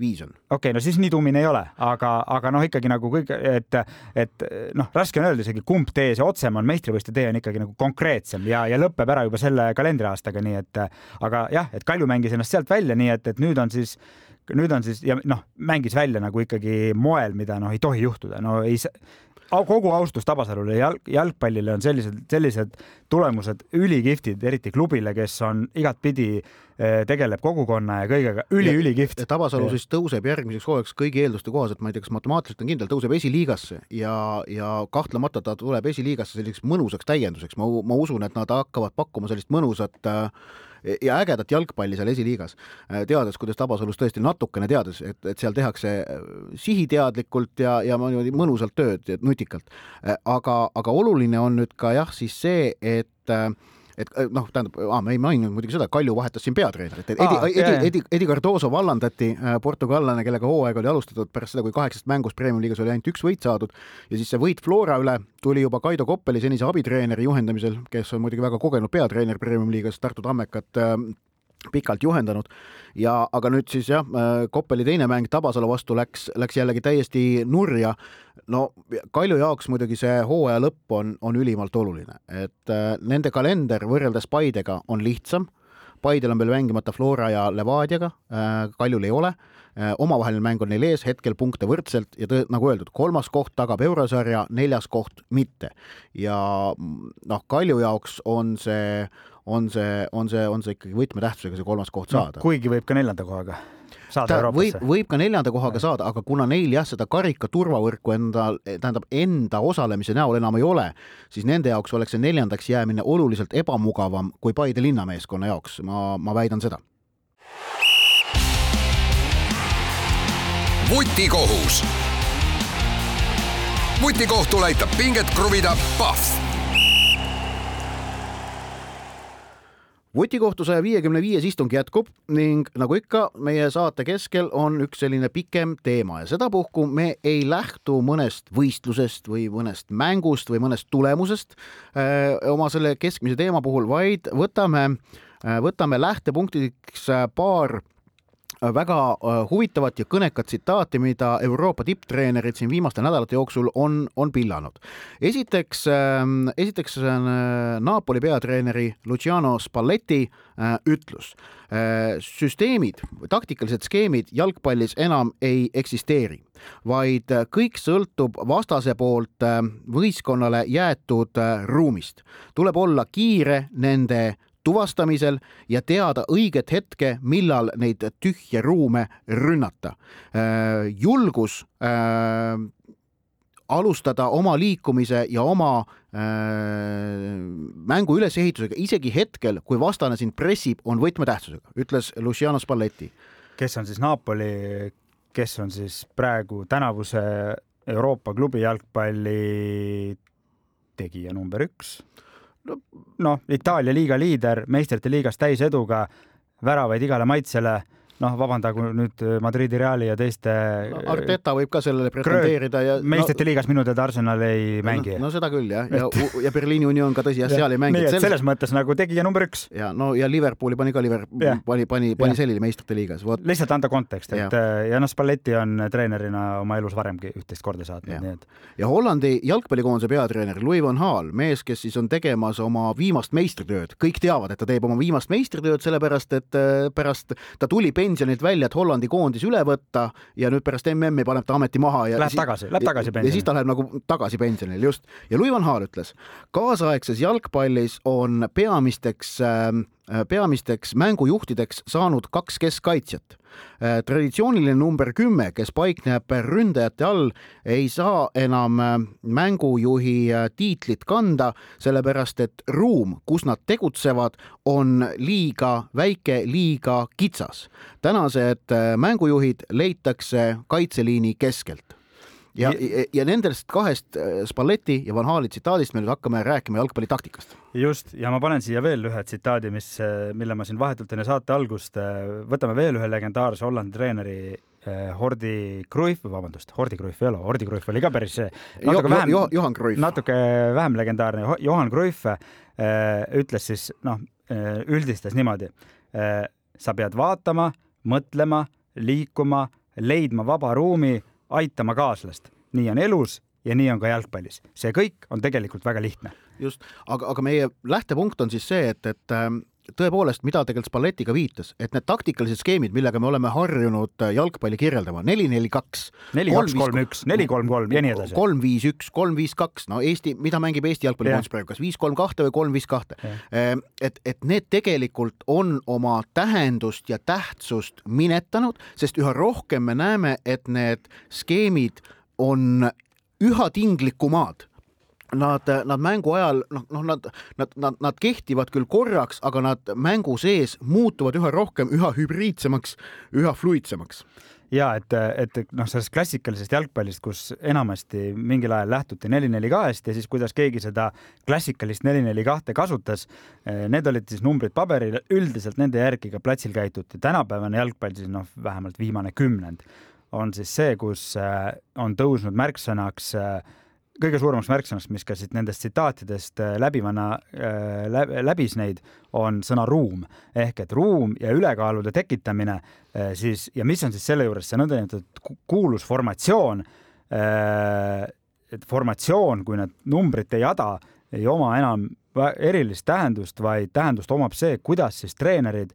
viis on. okei okay,, no siis nii tummine ei ole, aga, aga noh, ikkagi nagu kõik, et, et noh, raske on öelda isegi, kumb tee see otsem on, meistrivõistluste tee on ikkagi nagu konkreetsem ja, ja lõpeb ära juba selle kalendriaastaga, nii et aga jah, et Kalju mängis ennast sealt välja, nii et, et nüüd on siis nüüd on siis ja noh, mängis välja nagu ikkagi moel, mida noh, ei tohi juhtuda, no ei kogu austus Tabasalule jalg, jalgpallile on sellised, sellised tulemused ülikihvtid, eriti klubile, kes on igatpidi eh, tegeleb kogukonna ja kõigega üli-ülikihvt. Tabasalu siis tõuseb järgmiseks hooajaks kõigi eelduste kohaselt, ma ei tea, kas matemaatiliselt on kindel, tõuseb esiliigasse ja, ja kahtlemata ta tuleb esiliigasse selliseks mõnusaks täienduseks, ma, ma usun, et nad hakkavad pakkuma sellist mõnusat äh, ja ägedat jalgpalli seal esiliigas, äh, teades, kuidas Tabasalus tõesti natukene teades, et, et seal tehakse äh, sihiteadlikult ja, ja niimoodi mõnusalt tööd, nutikalt. Äh, aga, aga oluline on nüüd ka jah, siis see, et et noh, tähendab, me ei maininud muidugi seda, Kalju vahetas siin peatreenerit, et Edi, Aa, Edi, Edi, Edi Cardoso vallandati, portugallane, kellega hooaeg oli alustatud pärast seda, kui kaheksast mängust Premium-liigas oli ainult üks võit saadud. Ja siis see võit Flora üle tuli juba Kaido Koppeli, senise abitreeneri juhendamisel, kes on muidugi väga kogenud peatreener Premium-liigas, Tartu Tammekat pikalt juhendanud ja aga nüüd siis jah, Koppeli teine mäng Tabasalu vastu läks, läks jällegi täiesti nurja no Kalju jaoks muidugi see hooaja lõpp on, on ülimalt oluline, et äh, nende kalender võrreldes Paidega on lihtsam. Paidel on veel mängimata Flora ja Levadiaga äh,, Kaljul ei ole äh,. Omavaheline mäng on neil ees, hetkel punkte võrdselt ja tõ, nagu öeldud, kolmas koht tagab eurosarja, neljas koht mitte. ja noh, Kalju jaoks on see, on see, on see, on see ikkagi võtmetähtsusega see kolmas koht saada no,. kuigi võib ka neljanda kohaga saada ta Euroopasse. võib, võib ka neljanda kohaga saada, aga kuna neil jah, seda karika turvavõrku enda, tähendab enda osalemise näol enam ei ole, siis nende jaoks oleks see neljandaks jäämine oluliselt ebamugavam kui Paide linnameeskonna jaoks, ma, ma väidan seda. Vutikohus. vutikohtul aitab pinget kruvida Pahv vutikohtu saja viiekümne viies istung jätkub ning nagu ikka, meie saate keskel on üks selline pikem teema ja sedapuhku me ei lähtu mõnest võistlusest või mõnest mängust või mõnest tulemusest öö, äh, oma selle keskmise teema puhul, vaid võtame, äh, võtame lähtepunktiks paar väga äh, huvitavat ja kõnekat tsitaati, mida Euroopa tipptreenerid siin viimaste nädalate jooksul on, on pillanud. esiteks, ähm, esiteks äh, Napoli peatreeneri Luciano Spalletti äh, ütlus. süsteemid, taktikalised skeemid jalgpallis enam ei eksisteeri, vaid kõik sõltub vastase poolt võistkonnale jäetud ruumist. tuleb olla kiire nende tuvastamisel ja teada õiget hetke, millal neid tühje ruume rünnata. Äh, julgus äh, alustada oma liikumise ja oma äh, mängu ülesehitusega isegi hetkel, kui vastane sind pressib, on võtmetähtsusega, ütles Luciano Spalletti. kes on siis Napoli, kes on siis praegu tänavuse Euroopa klubi jalgpalli tegija number üks. Noh, Itaalia liiga liider, meistrite liigas täiseduga, väravaid igale maitsele noh, vabandagu nüüd äh, Madridi Reali ja teiste no,. Arteta võib ka sellele pretendeerida ja. meistrite no, liigas minu teada Arsenal ei mängi no,. no seda küll jah, ja, ja, ja Berliini Union ka tõsi jah, seal ei mängi. selles, selles mõttes nagu tegija number üks. ja no ja Liverpooli pani ka Liverpool, pani, pani, pani selline meistrite liigas. lihtsalt anda kontekst, et ja, äh, ja noh, Spalletti on treenerina oma elus varemgi üht-teist korda saatnud, nii et. ja Hollandi jalgpallikoondise peatreener Louis van Gaal, mees, kes siis on tegemas oma viimast meistritööd, kõik teavad, et ta teeb oma viimast meistritööd, sellepärast et pärast ta tuli pensionilt välja, et Holland Hollandi koondis üle võtta ja nüüd pärast MM-i paneb ta ameti maha ja läheb tagasi, läheb tagasi pensionile. ja siis ta läheb nagu tagasi pensionile, just. ja Louis van Gaal ütles, kaasaegses jalgpallis on peamisteks äh, peamisteks mängujuhtideks saanud kaks keskkaitsjat. Äh, traditsiooniline number kümme, kes paikneb ründajate all, ei saa enam äh, mängujuhi äh, tiitlit kanda, sellepärast et ruum, kus nad tegutsevad, on liiga väike, liiga kitsas. tänased mängujuhid leitakse kaitseliini keskelt ja, ja, ja nendest kahest Spalletti ja Van Hali tsitaadist me nüüd hakkame rääkima jalgpallitaktikast. just, ja ma panen siia veel ühe tsitaadi, mis, mille ma siin vahetult enne saate algust, võtame veel ühe legendaarse Hollandi treeneri Hordi Cruyff, vabandust, Hordi Cruyff ei ole, Hordi Cruyff oli ka päris natuke jo, vähem jo,, Johan Cruyff, natuke vähem legendaarne. Johan Cruyff äh, ütles siis noh, üldistas niimoodi äh,. sa pead vaatama, mõtlema, liikuma, leidma vaba ruumi, aitama kaaslast. nii on elus ja nii on ka jalgpallis. see kõik on tegelikult väga lihtne. just, aga, aga meie lähtepunkt on siis see, et, et ähm, tõepoolest, mida tegelikult Spalletti ka viitas, et need taktikalised skeemid, millega me oleme harjunud äh, jalgpalli kirjeldama, neli, neli, kaks. neli, kaks, kolm, üks, neli, kolm, kolm ja nii edasi. kolm, viis, üks, kolm, viis, kaks, no Eesti, mida mängib Eesti jalgpallikoondis praegu, kas viis, kolm, kahte või kolm, viis, kahte. Ehm, et, et need tegelikult on oma tähendust ja tähtsust minetanud, sest üha rohkem me näeme, et need skeemid on üha tinglikumad nad, nad mängu ajal noh, noh, nad, nad, nad, nad kehtivad küll korraks, aga nad mängu sees muutuvad üha rohkem, üha hübriidsemaks, üha fluidsemaks ja et, et noh, sellest klassikalisest jalgpallist, kus enamasti mingil ajal lähtuti neli-neli kahest ja siis kuidas keegi seda klassikalist neli-neli kahte kasutas, need olid siis numbrid paberil, üldiselt nende järgi ka platsil käituti. tänapäevane jalgpall siis noh, vähemalt viimane kümnend on siis see, kus on tõusnud märksõnaks äh, kõige suuremaks märksõnaks, mis ka siit nendest tsitaatidest äh, läbivana äh, läbis neid, on sõna ruum ehk et ruum ja ülekaalude tekitamine äh, siis ja mis on siis selle juures see nõndanimetatud kuulus formatsioon. et formatsioon, kui need numbrite jada ei oma enam erilist tähendust, vaid tähendust omab see, kuidas siis treenerid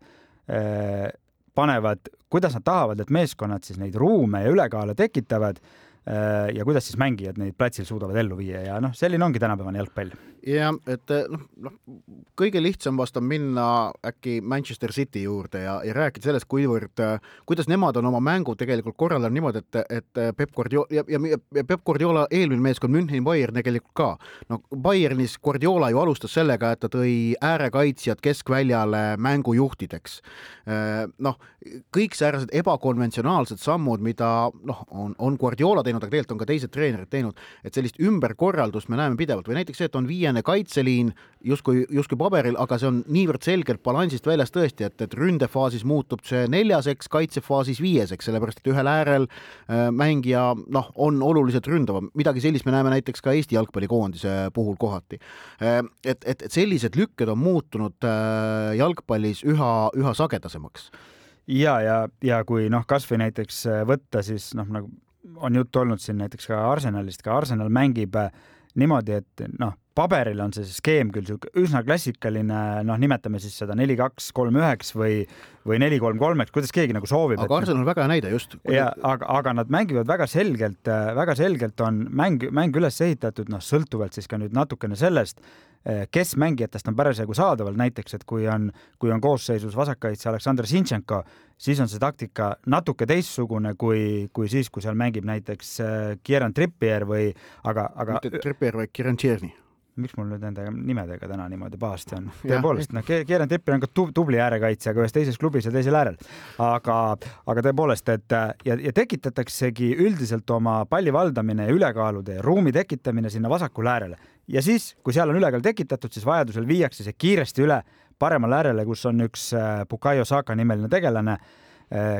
panevad, kuidas nad tahavad, et meeskonnad siis neid ruume ja ülekaalu tekitavad ja kuidas siis mängijad neid platsil suudavad ellu viia ja noh, selline ongi tänapäevane jalgpall. Ja et eh, noh, noh, kõige lihtsam vast on minna äkki Manchester City juurde ja, ja rääkida sellest, kuivõrd, eh, kuidas nemad on oma mängu tegelikult korraldanud niimoodi, et, et eh, Peep Guardiola ja, ja, ja Peep Guardiola eelmine meeskond Müncheni Bayern tegelikult ka. no Bayernis Guardiola ju alustas sellega, et ta tõi äärekaitsjad keskväljale mängujuhtideks. noh, kõik säärased ebakonventsionaalsed sammud, mida noh, on, on Guardiola teinud, aga tegelikult on ka teised treenerid teinud, et sellist ümberkorraldust me näeme pidevalt või näiteks see, et on viiene kaitseliin justkui, justkui paberil, aga see on niivõrd selgelt balansist väljas tõesti, et, et ründefaasis muutub see neljaseks, kaitsefaasis viieseks, sellepärast et ühel äärel äh, mängija noh, on oluliselt ründavam, midagi sellist me näeme näiteks ka Eesti jalgpallikoondise puhul kohati. Äh, et, et, et sellised lükked on muutunud äh, jalgpallis üha, üha sagedasemaks ja, ja, ja kui noh, kasvõi näiteks võtta siis noh, nagu on juttu olnud siin näiteks ka Arsenalist, ka Arsenal mängib äh, niimoodi, et noh, paberil on see skeem küll sihuke üsna klassikaline, noh, nimetame siis seda neli, kaks, kolm, üheks või, või neli, kolm, kolmeks, kuidas keegi nagu soovib. aga Arsenal on väga hea näide just. ja aga, aga nad mängivad väga selgelt, väga selgelt on mäng, mäng üles ehitatud, noh, sõltuvalt siis ka nüüd natukene sellest, kes mängijatest on parasjagu saadaval, näiteks et kui on, kui on koosseisus vasakkaitse Aleksandr Sinchenko, siis on see taktika natuke teistsugune kui, kui siis, kui seal mängib näiteks Kieran Trippier või aga, aga. mitte Trippier, vaid Kieran Tierney miks mul nüüd nende nimedega täna niimoodi pahasti on? tõepoolest, noh, Kieran Trippier on ka tubli äärekaitsja, aga ühes teises klubis ja teisel äärel. aga, aga tõepoolest, et ja, ja tekitataksegi üldiselt oma palli valdamine ja ülekaalude ja ruumi tekitamine sinna vasakule äärele ja siis, kui seal on ülekaal tekitatud, siis vajadusel viiakse see kiiresti üle paremale äärele, kus on üks äh, Bukayo Saka nimeline tegelane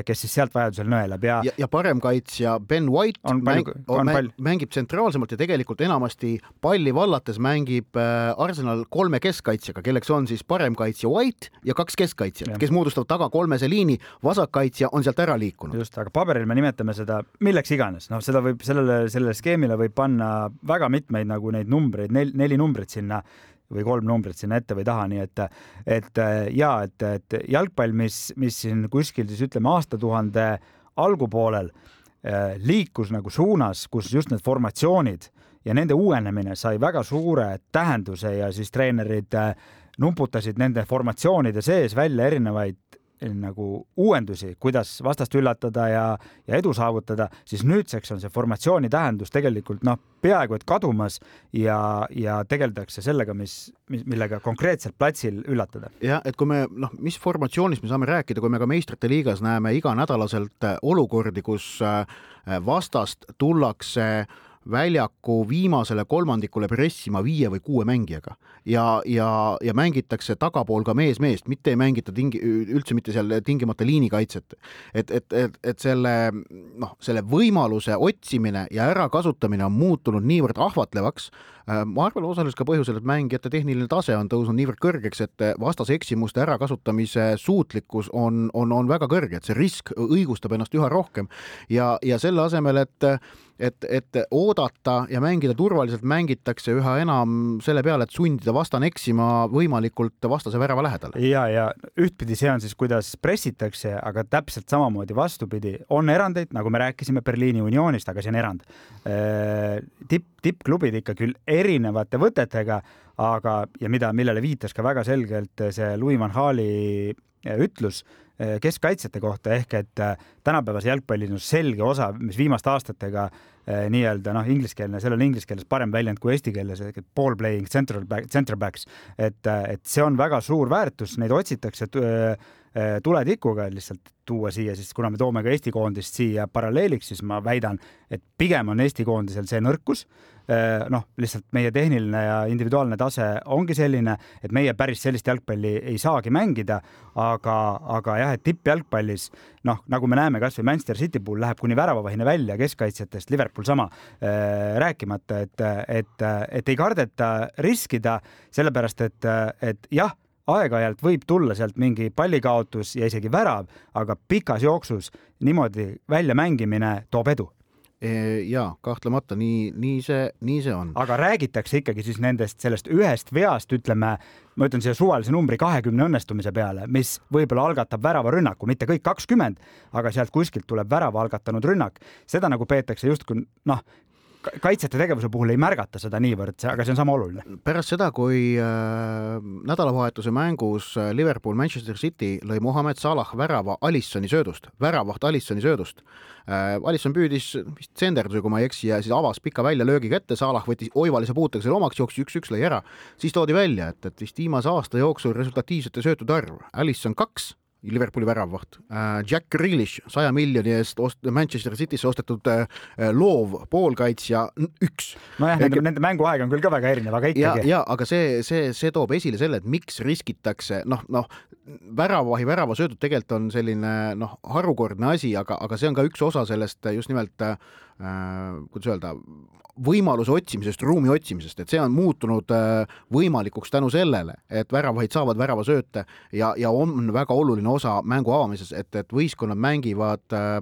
kes siis sealt vajadusel nõelab ja, ja, ja paremkaitsja Ben White on palju, on mäng, mängib tsentraalsemalt ja tegelikult enamasti palli vallates mängib äh, Arsenal kolme keskkaitsjaga, kelleks on siis paremkaitsja White ja kaks keskkaitsjat, kes moodustavad taga kolmese liini, vasakkaitsja on sealt ära liikunud. just, aga paberil me nimetame seda milleks iganes, noh, seda võib sellele, sellele skeemile võib panna väga mitmeid nagu neid numbreid, nel, neli numbrit sinna või kolm numbrit sinna ette või taha, nii et, et ja et, et jalgpall, mis, mis siin kuskil siis ütleme aastatuhande algupoolel eh, liikus nagu suunas, kus just need formatsioonid ja nende uuenemine sai väga suure tähenduse ja siis treenerid eh, nuputasid nende formatsioonide sees välja erinevaid nagu uuendusi, kuidas vastast üllatada ja, ja edu saavutada, siis nüüdseks on see formatsiooni tähendus tegelikult noh, peaaegu et kadumas ja, ja tegeldakse sellega, mis, mis, millega konkreetselt platsil üllatada. jah, et kui me noh, mis formatsioonist me saame rääkida, kui me ka meistrite liigas näeme iganädalaselt olukordi, kus äh, vastast tullakse äh, väljaku viimasele kolmandikule pressima viie või kuue mängijaga ja, ja, ja mängitakse tagapool ka mees-meest, mitte ei mängita tingi, üldse mitte seal tingimata liinikaitset. et, et, et, et selle noh, selle võimaluse otsimine ja ärakasutamine on muutunud niivõrd ahvatlevaks, äh, ma arvan, osaliselt ka põhjusel, et mängijate tehniline tase on tõusnud niivõrd kõrgeks, et vastase eksimuste ärakasutamise suutlikkus on, on, on väga kõrge, et see risk õigustab ennast üha rohkem ja, ja selle asemel, et et, et oodata ja mängida turvaliselt, mängitakse üha enam selle peale, et sundida vastane eksima võimalikult vastase värava lähedale. ja, ja ühtpidi see on siis, kuidas pressitakse, aga täpselt samamoodi vastupidi, on erandeid, nagu me rääkisime Berliini Unionist, aga see on erand. Äh, tipp, tippklubid ikka küll erinevate võtetega, aga, ja mida, millele viitas ka väga selgelt see Louis van Gaali äh, ütlus keskkaitsjate kohta ehk et tänapäevase jalgpalli selge osa, mis viimaste aastatega Eh, nii-öelda noh, ingliskeelne, seal on inglise keeles parem väljend kui eesti keeles, ball playing central back, center backs, et, et see on väga suur väärtus, neid otsitakse tuletikuga lihtsalt tuua siia, siis kuna me toome ka Eesti koondist siia paralleeliks, siis ma väidan, et pigem on Eesti koondisel see nõrkus Äh, noh, lihtsalt meie tehniline ja individuaalne tase ongi selline, et meie päris sellist jalgpalli ei saagi mängida, aga, aga jah, et tippjalgpallis noh, nagu me näeme kasvõi Manchester City puhul läheb kuni väravavahine välja keskkaitsjatest, Liverpool sama äh,, rääkimata, et, et, et ei kardeta riskida, sellepärast et, et jah aeg-ajalt võib tulla sealt mingi pallikaotus ja isegi värav, aga pikas jooksus niimoodi väljamängimine toob edu ja kahtlemata nii, nii see, nii see on. aga räägitakse ikkagi siis nendest, sellest ühest veast, ütleme, ma ütlen siia suvalise numbri kahekümne õnnestumise peale, mis võib-olla algatab väravarünnaku, mitte kõik kakskümmend, aga sealt kuskilt tuleb värava algatanud rünnak. seda nagu peetakse justkui noh, kaitsjate tegevuse puhul ei märgata seda niivõrd, aga see on sama oluline. pärast seda, kui äh, nädalavahetuse mängus äh, Liverpool Manchester City lõi Mohamed Salah värava Alissoni söödust, väravaht Alissoni söödust äh,. Alisson püüdis vist tsenderduse, kui ma ei eksi, ja siis avas pika väljalöögiga ette, Salah võttis oivalise puutega selle omaks, jooksis üks-üks, lõi ära. siis toodi välja, et, et vist viimase aasta jooksul resultatiivsete söötude arv, Alisson kaks Liverpooli väravvaht. Äh, Jack Grealish saja miljoni eest ost-, Manchester Citysse ostetud äh, loov poolkaitsja üks. nojah, nende, nende mänguaeg on küll ka väga erinev, aga ikkagi. ja, aga see, see, see toob esile selle, et miks riskitakse, noh, noh, väravavahi väravasöödud tegelikult on selline noh, harukordne asi, aga, aga see on ka üks osa sellest just nimelt äh, kuidas öelda, võimaluse otsimisest, ruumi otsimisest, et see on muutunud äh, võimalikuks tänu sellele, et väravahid saavad väravasööte ja, ja on väga oluline osa mängu avamises, et, et võistkonnad mängivad äh,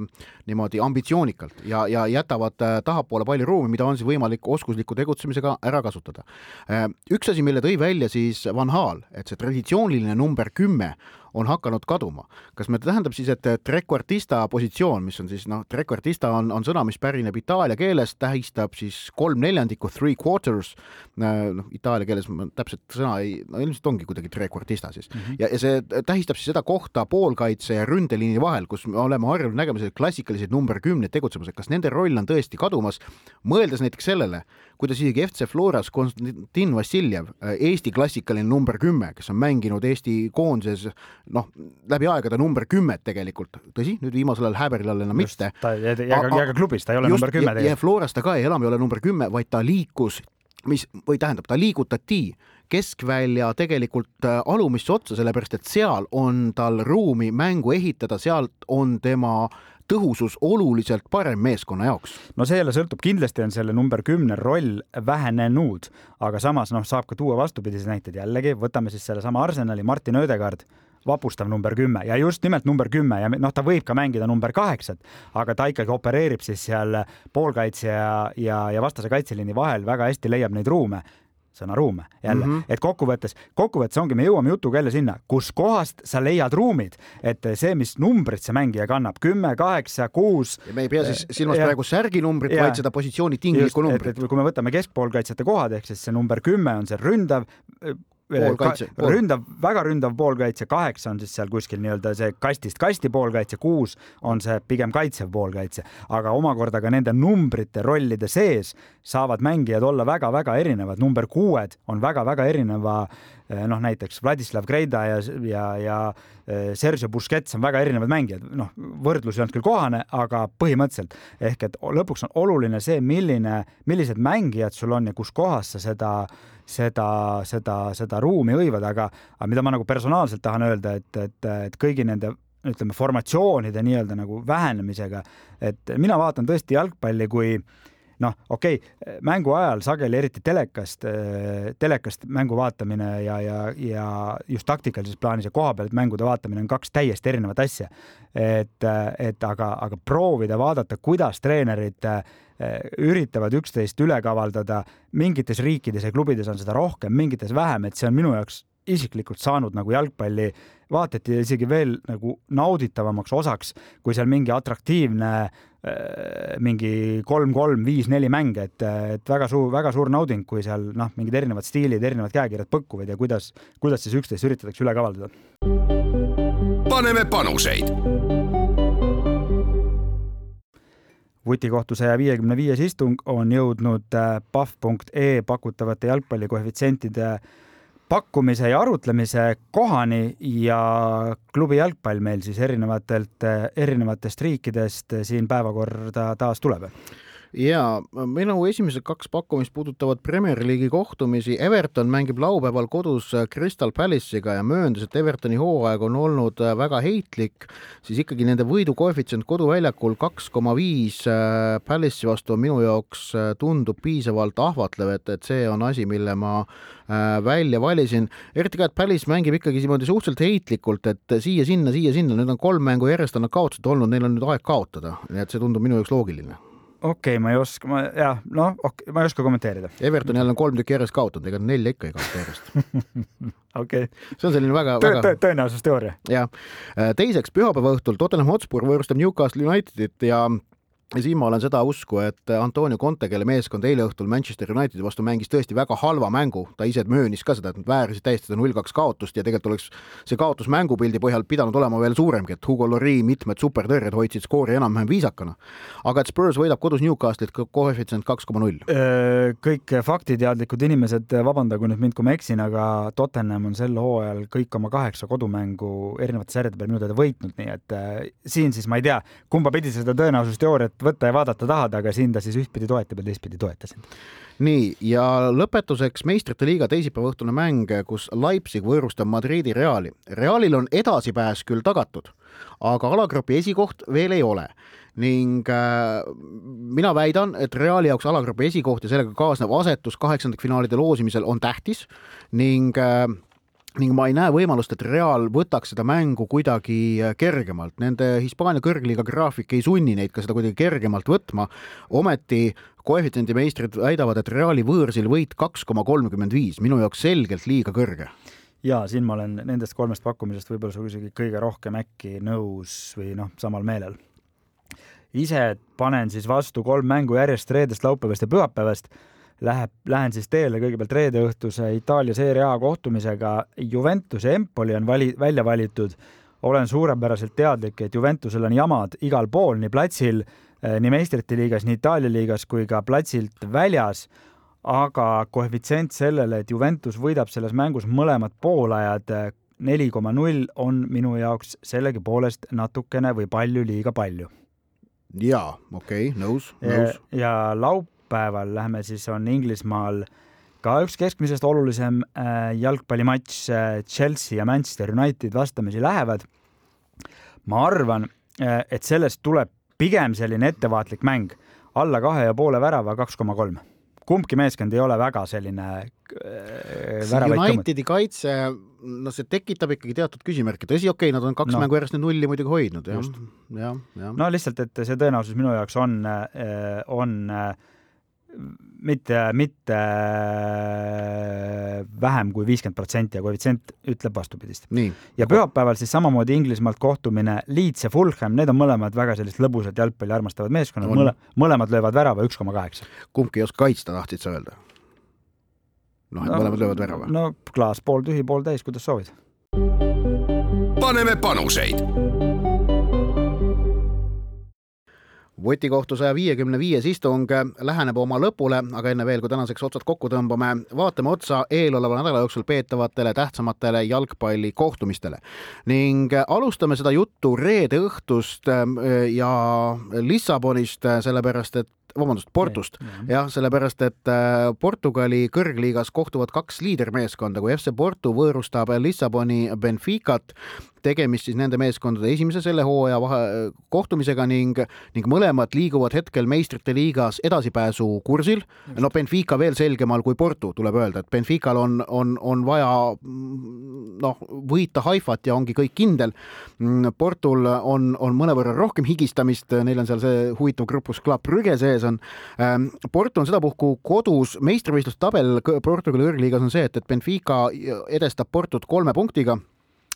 niimoodi ambitsioonikalt ja, ja jätavad äh, tahapoole palju ruumi, mida on siis võimalik oskusliku tegutsemisega ära kasutada äh,. üks asi, mille tõi välja siis Van Haal, et see traditsiooniline number kümme on hakanud kaduma. kas me tähendab siis, et trequartista positsioon, mis on siis noh, trequartista on, on sõna, mis pärineb itaalia keelest, tähistab siis kolm neljandikku, three quarters, noh, itaalia keeles ma täpset sõna ei, no ilmselt ongi kuidagi trequartista siis mm. -hmm. ja, ja see tähistab siis seda kohta poolkaitse ja ründeliini vahel, kus me oleme harjunud nägema selliseid klassikaliseid number kümneid tegutsemas, et kas nende roll on tõesti kadumas, mõeldes näiteks sellele, kuidas isegi FC Floras Konstantin Vassiljev, Eesti klassikaline number kümme, kes on mänginud Eesti koondises noh, läbi aegade number kümmet tegelikult, tõsi, nüüd viimasel ajal Häberil enam Just, mitte. ta ja, ja, ja ka klubis ta ei ole just, number kümme tegelikult. ja Floras ta ka ei enam ei ole number kümme, vaid ta liikus, mis või tähendab, ta liigutati keskvälja tegelikult äh, alumisse otsa, sellepärast et seal on tal ruumi mängu ehitada, sealt on tema tõhusus oluliselt parem meeskonna jaoks. no see jälle sõltub, kindlasti on selle number kümne roll vähenenud, aga samas noh, saab ka tuua vastupidiseid näiteid. Jällegi, võtame siis sellesama Arsenali Martin Ödegaard vapustav number kümme. Ja just nimelt number kümme ja noh, ta võib ka mängida number kaheksat, aga ta ikkagi opereerib siis seal poolkaitse ja, ja, ja vastase kaitseliini vahel väga hästi leiab neid ruume sõna ruume jälle mm, -hmm. et kokkuvõttes, kokkuvõttes ongi, me jõuame jutuga jälle sinna, kuskohast sa leiad ruumid, et see, mis numbrit see mängija kannab, kümme, kaheksa, kuus. me ei pea siis silmas ja, praegu särginumbrit, vaid seda positsiooni tinglikku numbrit. kui me võtame keskpoolkaitsjate kohad, ehk siis see number kümme on see ründav poolkaitse pool.. ründav, väga ründav poolkaitse, kaheksa on siis seal kuskil nii-öelda see kastist kasti poolkaitse, kuus on see pigem kaitsev poolkaitse, aga omakorda ka nende numbrite rollide sees saavad mängijad olla väga-väga erinevad, number kuued on väga-väga erineva eh, noh, näiteks Vladislav Greida ja, ja, ja eh, Sergio Busquets on väga erinevad mängijad, noh, võrdlus ei olnud küll kohane, aga põhimõtteliselt. Ehk et lõpuks on oluline see, milline, millised mängijad sul on ja kus kohas sa seda seda, seda, seda ruumi hõivada, aga, aga mida ma nagu personaalselt tahan öelda, et, et, et kõigi nende ütleme, formatsioonide nii-öelda nagu vähenemisega, et mina vaatan tõesti jalgpalli kui noh, okei okay,, mängu ajal sageli, eriti telekast, telekast mängu vaatamine ja, ja, ja just taktikalises plaanis ja koha pealt mängude vaatamine on kaks täiesti erinevat asja. et, et aga, aga proovida vaadata, kuidas treenerid üritavad üksteist üle kavaldada. mingites riikides ja klubides on seda rohkem, mingites vähem, et see on minu jaoks isiklikult saanud nagu jalgpalli vaateti isegi veel nagu nauditavamaks osaks, kui seal mingi atraktiivne eh, mingi kolm-kolm, viis-neli mäng, et, et väga suur, väga suur nauding, kui seal noh, mingid erinevad stiilid, erinevad käekirjad põkkuvad ja kuidas, kuidas siis üksteist üritatakse üle kavaldada. paneme panuseid vutikohtu saja viiekümne viies istung on jõudnud äh, pahv.ee pakutavate jalgpallikoefitsientide pakkumise ja arutlemise kohani ja klubi jalgpall meil siis erinevatelt, äh, erinevatest riikidest siin päevakorda taas tuleb ja minu esimesed kaks pakkumist puudutavad Premier League'i kohtumisi. Everton mängib laupäeval kodus Crystal Palace'iga ja mööndas, et Evertoni hooaeg on olnud väga heitlik, siis ikkagi nende võidukoefitsient koduväljakul kaks koma viis äh, Palace'i vastu on minu jaoks äh, tundub piisavalt ahvatlev, et, et see on asi, mille ma äh, välja valisin. eriti ka, et Palace mängib ikkagi niimoodi suhteliselt heitlikult, et siia-sinna, siia-sinna, nüüd on kolm mängu järjest on nad kaotused olnud, neil on nüüd aeg kaotada, nii et see tundub minu jaoks loogiline okei okay,, ma ei oska, ma jah, noh, ma ei oska kommenteerida. Everton jälle on kolm tükki järjest kaotanud, ega nelja ikka ei kaota järjest okei okay.. see on selline väga Tõ, väga tõenäosusteooria. jah, teiseks pühapäeva õhtul Tottenham Hotspur võõrustab Newcastle Unitedit ja ja siin ma olen seda usku, et Antonio Conte, kelle meeskond eile õhtul Manchester Unitedi vastu mängis tõesti väga halva mängu, ta ise möönis ka seda, et nad väärisid täiesti seda null-kaks kaotust ja tegelikult oleks see kaotus mängupildi põhjal pidanud olema veel suuremgi, et Hugo Lori mitmed supertõrjed hoidsid skoori enam-vähem viisakana. aga et Spurs võidab kodus Newcastle'it koefitsient kaks koma null. kõik faktiteadlikud inimesed, vabandagu nüüd mind, kui ma eksin, aga Tottenham on sel hooajal kõik oma kaheksa kodumängu erinevate sarjade peal minu teada võitnud, nii et äh, siin siis ma ei tea, kumba pidi seda tõenäosusteooriat võtta ja vaadata tahad, aga sind ta siis ühtpidi toetab ja teistpidi toetas. nii ja lõpetuseks meistrite liiga teisipäeva õhtune mäng, kus Leipzig võõrustab Madridi Reali. Realil on edasipääs küll tagatud, aga alagrupi esikoht veel ei ole ning äh, mina väidan, et Reali jaoks alagrupi esikoht ja sellega kaasnev asetus kaheksandikfinaalide loosimisel on tähtis ning äh, ning ma ei näe võimalust, et Real võtaks seda mängu kuidagi äh, kergemalt, nende Hispaania kõrgliiga graafik ei sunni neid ka seda kuidagi kergemalt võtma, ometi koefitsiendi meistrid väidavad, et Reali võõrsil võit kaks koma kolmkümmend viis, minu jaoks selgelt liiga kõrge ja siin ma olen nendest kolmest pakkumisest võib-olla isegi kõige rohkem äkki nõus või noh, samal meelel. ise panen siis vastu kolm mängu järjest reedest, laupäevast ja pühapäevast. Läheb, lähen siis teele kõigepealt reede õhtuse Itaalia Serie A kohtumisega. Juventus ja Empoli on vali, välja valitud. olen suurepäraselt teadlik, et Juventusel on jamad igal pool, nii platsil, eh, nii meistrite liigas, nii Itaalia liigas kui ka platsilt väljas aga koefitsient sellele, et Juventus võidab selles mängus mõlemad poolajad neli koma null, on minu jaoks sellegipoolest natukene või palju liiga palju. jaa, okei okay,, nõus, nõus. ja laupäeval lähme siis, on Inglismaal ka üks keskmisest olulisem äh, jalgpallimatš äh, Chelsea ja Manchester United vastamisi lähevad. ma arvan, äh, et sellest tuleb pigem selline ettevaatlik mäng, alla kahe ja poole värava, kaks koma kolm. Kumbki meeskond ei ole väga selline äh, Unitedi kaitse, no see tekitab ikkagi teatud küsimärke, tõsi, okei okay,, nad on kaks no. mängu järjest nulli muidugi hoidnud, jah, jah, jah. no lihtsalt, et see tõenäosus minu jaoks on, on äh, mitte, mitte vähem kui viiskümmend protsenti ja koefitsient ütleb vastupidist. ja pühapäeval siis samamoodi Inglismaalt kohtumine Leeds ja Fulham, need on mõlemad väga sellist lõbusat jalgpalli armastavad meeskonnad, mõle, mõlemad löövad värava üks koma kaheksa. kumbki ei oska kaitsta, tahtsid sa öelda? noh, et no, mõlemad löövad värava. no klaas pooltühi, pooltäis, kuidas soovid. paneme panuseid votikohtu saja viiekümne viies istung läheneb oma lõpule, aga enne veel, kui tänaseks otsad kokku tõmbame, vaatame otsa eeloleva nädala jooksul peetavatele tähtsamatele jalgpallikohtumistele. ning alustame seda juttu reede õhtust äh, ja Lissabonist, sellepärast et vabandust, Portust, jah, sellepärast et äh, Portugali kõrgliigas kohtuvad kaks liidermeeskonda, kui FC Porto võõrustab Lissaboni Benficat tegemist siis nende meeskondade esimese selle hooaja vahe kohtumisega ning, ning mõlemad liiguvad hetkel meistrite liigas edasipääsu kursil. no Benfica veel selgemal kui Porto, tuleb öelda, et Benfical on, on, on vaja noh, võita Haifat ja ongi kõik kindel. Portul on, on mõnevõrra rohkem higistamist, neil on seal see huvitav grupus Club Brügge sees on. Porto on sedapuhku kodus, meistrivõistluste tabel Portugali kõrgliigas on see, et, et Benfica edestab Portut kolme punktiga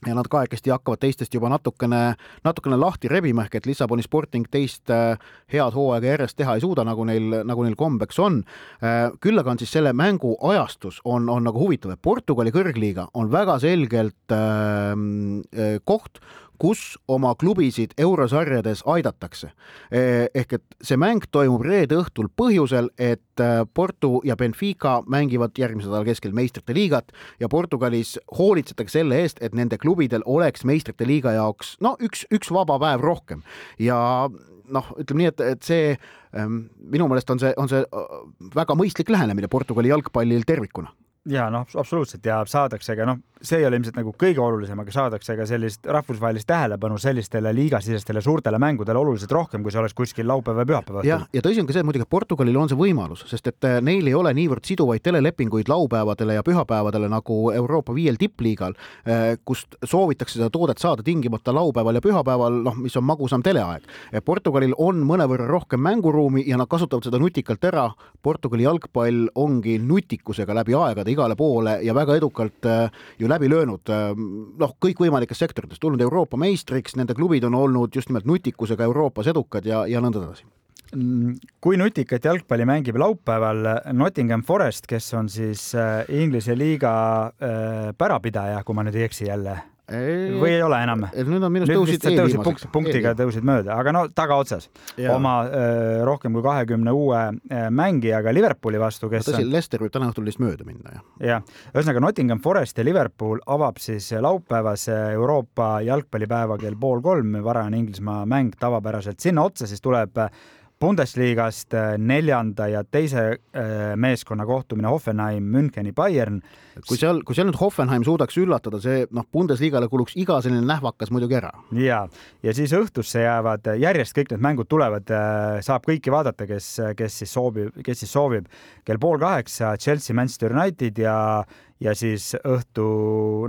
ja nad kahekesti hakkavad teistest juba natukene, natukene lahti rebima, ehk et Lissaboni Sporting teist äh, head hooaega järjest teha ei suuda, nagu neil, nagu neil kombeks on. Äh, küll aga on siis selle mängu ajastus on, on nagu huvitav, et Portugali kõrgliiga on väga selgelt äh, koht, kus oma klubisid eurosarjades aidatakse. E, ehk et see mäng toimub reede õhtul põhjusel, et e, Porto ja Benfica mängivad järgmise nädala keskel meistrite liigat ja Portugalis hoolitsetakse selle eest, et nende klubidel oleks meistrite liiga jaoks no üks, üks vaba päev rohkem ja noh, ütleme nii, et, et see ähm, minu meelest on see, on see äh, väga mõistlik lähenemine Portugali jalgpallil tervikuna ja noh, absoluutselt ja saadakse ka noh, see ei ole ilmselt nagu kõige olulisem, aga saadakse ka sellist rahvusvahelist tähelepanu sellistele liigasisestele suurtele mängudele oluliselt rohkem, kui see oleks kuskil laupäeva ja pühapäeva õhtul. jah, ja tõsi on ka see, et muidugi Portugalil on see võimalus, sest et äh, neil ei ole niivõrd siduvaid telelepinguid laupäevadele ja pühapäevadele nagu Euroopa viiel tippliigal, äh, kust soovitakse seda toodet saada tingimata laupäeval ja pühapäeval, noh, mis on magusam teleaeg. Portugalil on mõnevõrra rohkem mänguruumi ja nad kasutavad seda nutikalt ära. Portugali jalgpall ongi nutikusega läbi aegade igale poole ja väga edukalt äh, ju läbi löönud äh, noh, kõikvõimalikes sektorites, tulnud Euroopa meistriks, nende klubid on olnud just nimelt nutikusega Euroopas edukad ja, ja nõnda edasi. Mm, kui nutikat jalgpalli mängib laupäeval Nottingham Forest, kes on siis äh, Inglise liiga pärapidaja, kui ma nüüd ei eksi jälle või ei ole enam? nüüd on minu arust tõusid eelviimaseks. punkt, punktiga tõusid mööda, aga no tagaotsas oma öö, rohkem kui kahekümne uue mängijaga Liverpooli vastu, kes tõsi, Lester võib täna õhtul lihtsalt mööda minna, jah. jah, ühesõnaga Nottingham Forest ja Liverpool avab siis laupäevase Euroopa jalgpallipäeva kell pool kolm, varajane Inglismaa mäng tavapäraselt, sinna otsa siis tuleb Bundesliga-st äh, neljanda ja teise äh, meeskonna kohtumine Hoffenheim, Müncheni, Bayern. kui seal, kui seal nüüd Hoffenheim suudaks üllatada, see noh, Bundesliga-le kuluks iga selline nähvakas muidugi ära. ja, ja siis õhtusse jäävad järjest kõik need mängud tulevad, äh, saab kõiki vaadata, kes, kes siis soovib, kes siis soovib. kell pool kaheksa Chelsea, Manchester United ja, ja siis õhtu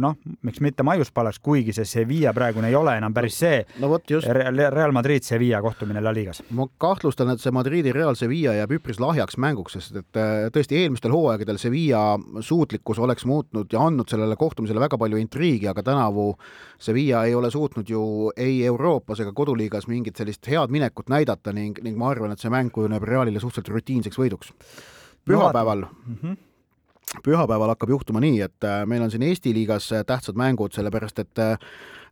noh, miks mitte maiuspalaks, kuigi see Sevilla praegune ei ole enam päris see no vot just. Real Madrid Sevilla kohtumine La Ligas. ma kahtlustan, et see Madridi Real Sevilla jääb üpris lahjaks mänguks, sest et äh, tõesti eelmistel hooaegadel Sevilla suutlikkus oleks muutnud ja andnud sellele kohtumisele väga palju intriigi, aga tänavu Sevilla ei ole suutnud ju ei Euroopas ega koduliigas mingit sellist head minekut näidata ning, ning ma arvan, et see mäng kujuneb Realile suhteliselt rutiinseks võiduks. pühapäeval no, mm -hmm pühapäeval hakkab juhtuma nii, et äh, meil on siin Eesti liigas äh, tähtsad mängud, sellepärast et äh,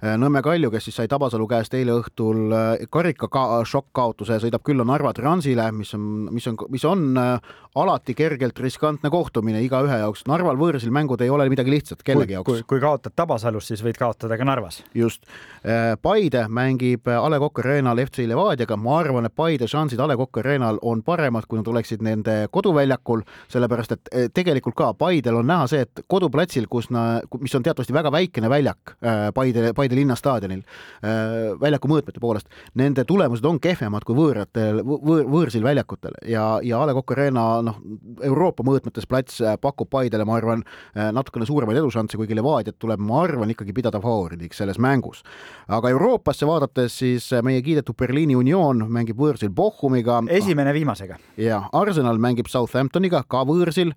Nõmme Kalju, kes siis sai Tabasalu käest eile õhtul karika ka šokk-kaotuse, sõidab külla Narva Transile, mis on, mis on, mis on alati kergelt riskantne kohtumine igaühe jaoks. Narval võõrsil mängud ei ole midagi lihtsat kellegi jaoks. kui, kui kaotad Tabasalus, siis võid kaotada ka Narvas. just. Paide mängib A Le Coq Arena'l FC Levadiaga, ma arvan, et Paide šansid A Le Coq Arena'l on paremad, kui nad oleksid nende koduväljakul, sellepärast et tegelikult ka Paidel on näha see, et koduplatsil, kus na-, mis on teatavasti väga väikene väljak äh, Paide, Paide linnastaadionil äh, väljaku mõõtmete poolest, nende tulemused on kehvemad kui võõratel, võõr, võõrsil väljakutel ja, ja A Le Coq Arena noh, Euroopa mõõtmetes plats äh, pakub Paidele, ma arvan, natukene suuremaid edušansse, kuigi Levadiat tuleb, ma arvan, ikkagi pidada favoriidiks selles mängus. aga Euroopasse vaadates siis meie kiidetud Berliini Union mängib võõrsil Bochumiga. esimene viimasega. jah, Arsenal mängib Southamptoniga ka võõrsil.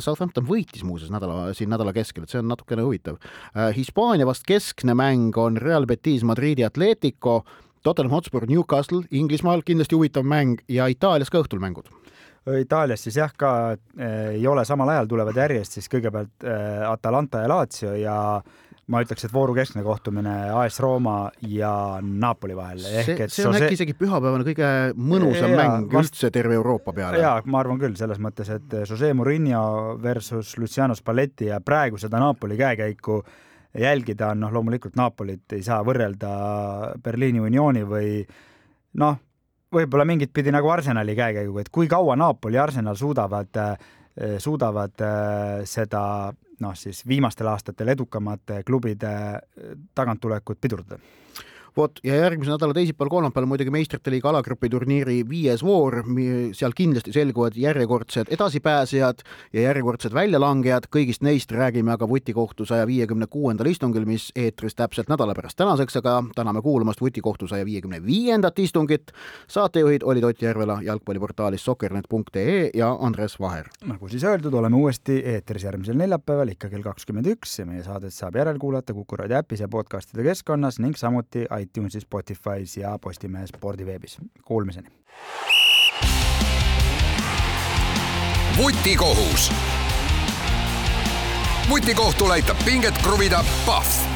Southampton võitis muuseas nädala, siin nädala keskel, et see on natukene huvitav. Äh, Hispaania vast keskne mäng on Real Betis Madridi Atletico, Tottenham Hotspur Newcastle Inglismaal kindlasti huvitav mäng ja Itaalias ka õhtul mängud Itaalias siis jah, ka äh, ei ole samal ajal tulevad järjest siis kõigepealt äh, Atalanta ja Lazio ja ma ütleks, et vooru keskne kohtumine AS Rooma ja Napoli vahel. see, see on Jose... äkki isegi pühapäevane kõige mõnusam ja, mäng vast... üldse terve Euroopa peale. jaa, ma arvan küll, selles mõttes, et Jose Murillo versus Luciano Spalletti ja praegu seda Napoli käekäiku jälgida on noh, loomulikult Napolit ei saa võrrelda Berliini Unioni või noh, võib-olla mingit pidi nagu Arsenali käekäiguga, et kui kaua Napoli ja Arsenal suudavad suudavad seda noh, siis viimastel aastatel edukamate klubide tagantulekut pidurdada vot ja järgmise nädala teisipäeval, kolmapäeval muidugi meistrite liiga alagrupi turniiri viies voor, seal kindlasti selguvad järjekordsed edasipääsejad ja järjekordsed väljalangejad, kõigist neist räägime aga vutikohtu saja viiekümne kuuendal istungil, mis eetris täpselt nädala pärast tänaseks, aga täname kuulamast vutikohtu saja viiekümne viiendat istungit. saatejuhid olid Ott Järvela jalgpalliportaalis soccernet.ee ja Andres Vaher. nagu siis öeldud, oleme uuesti eetris järgmisel neljapäeval ikka kell kakskümmend üks ja meie saadet saab järelkuulata Kuku raadio äpis ja podcastide keskkonnas ning samuti iTunesis, Spotify's ja Postimehe spordiveebis. Kuulmiseni. vutikohus. vutikohtul aitab pinget kruvida Pahv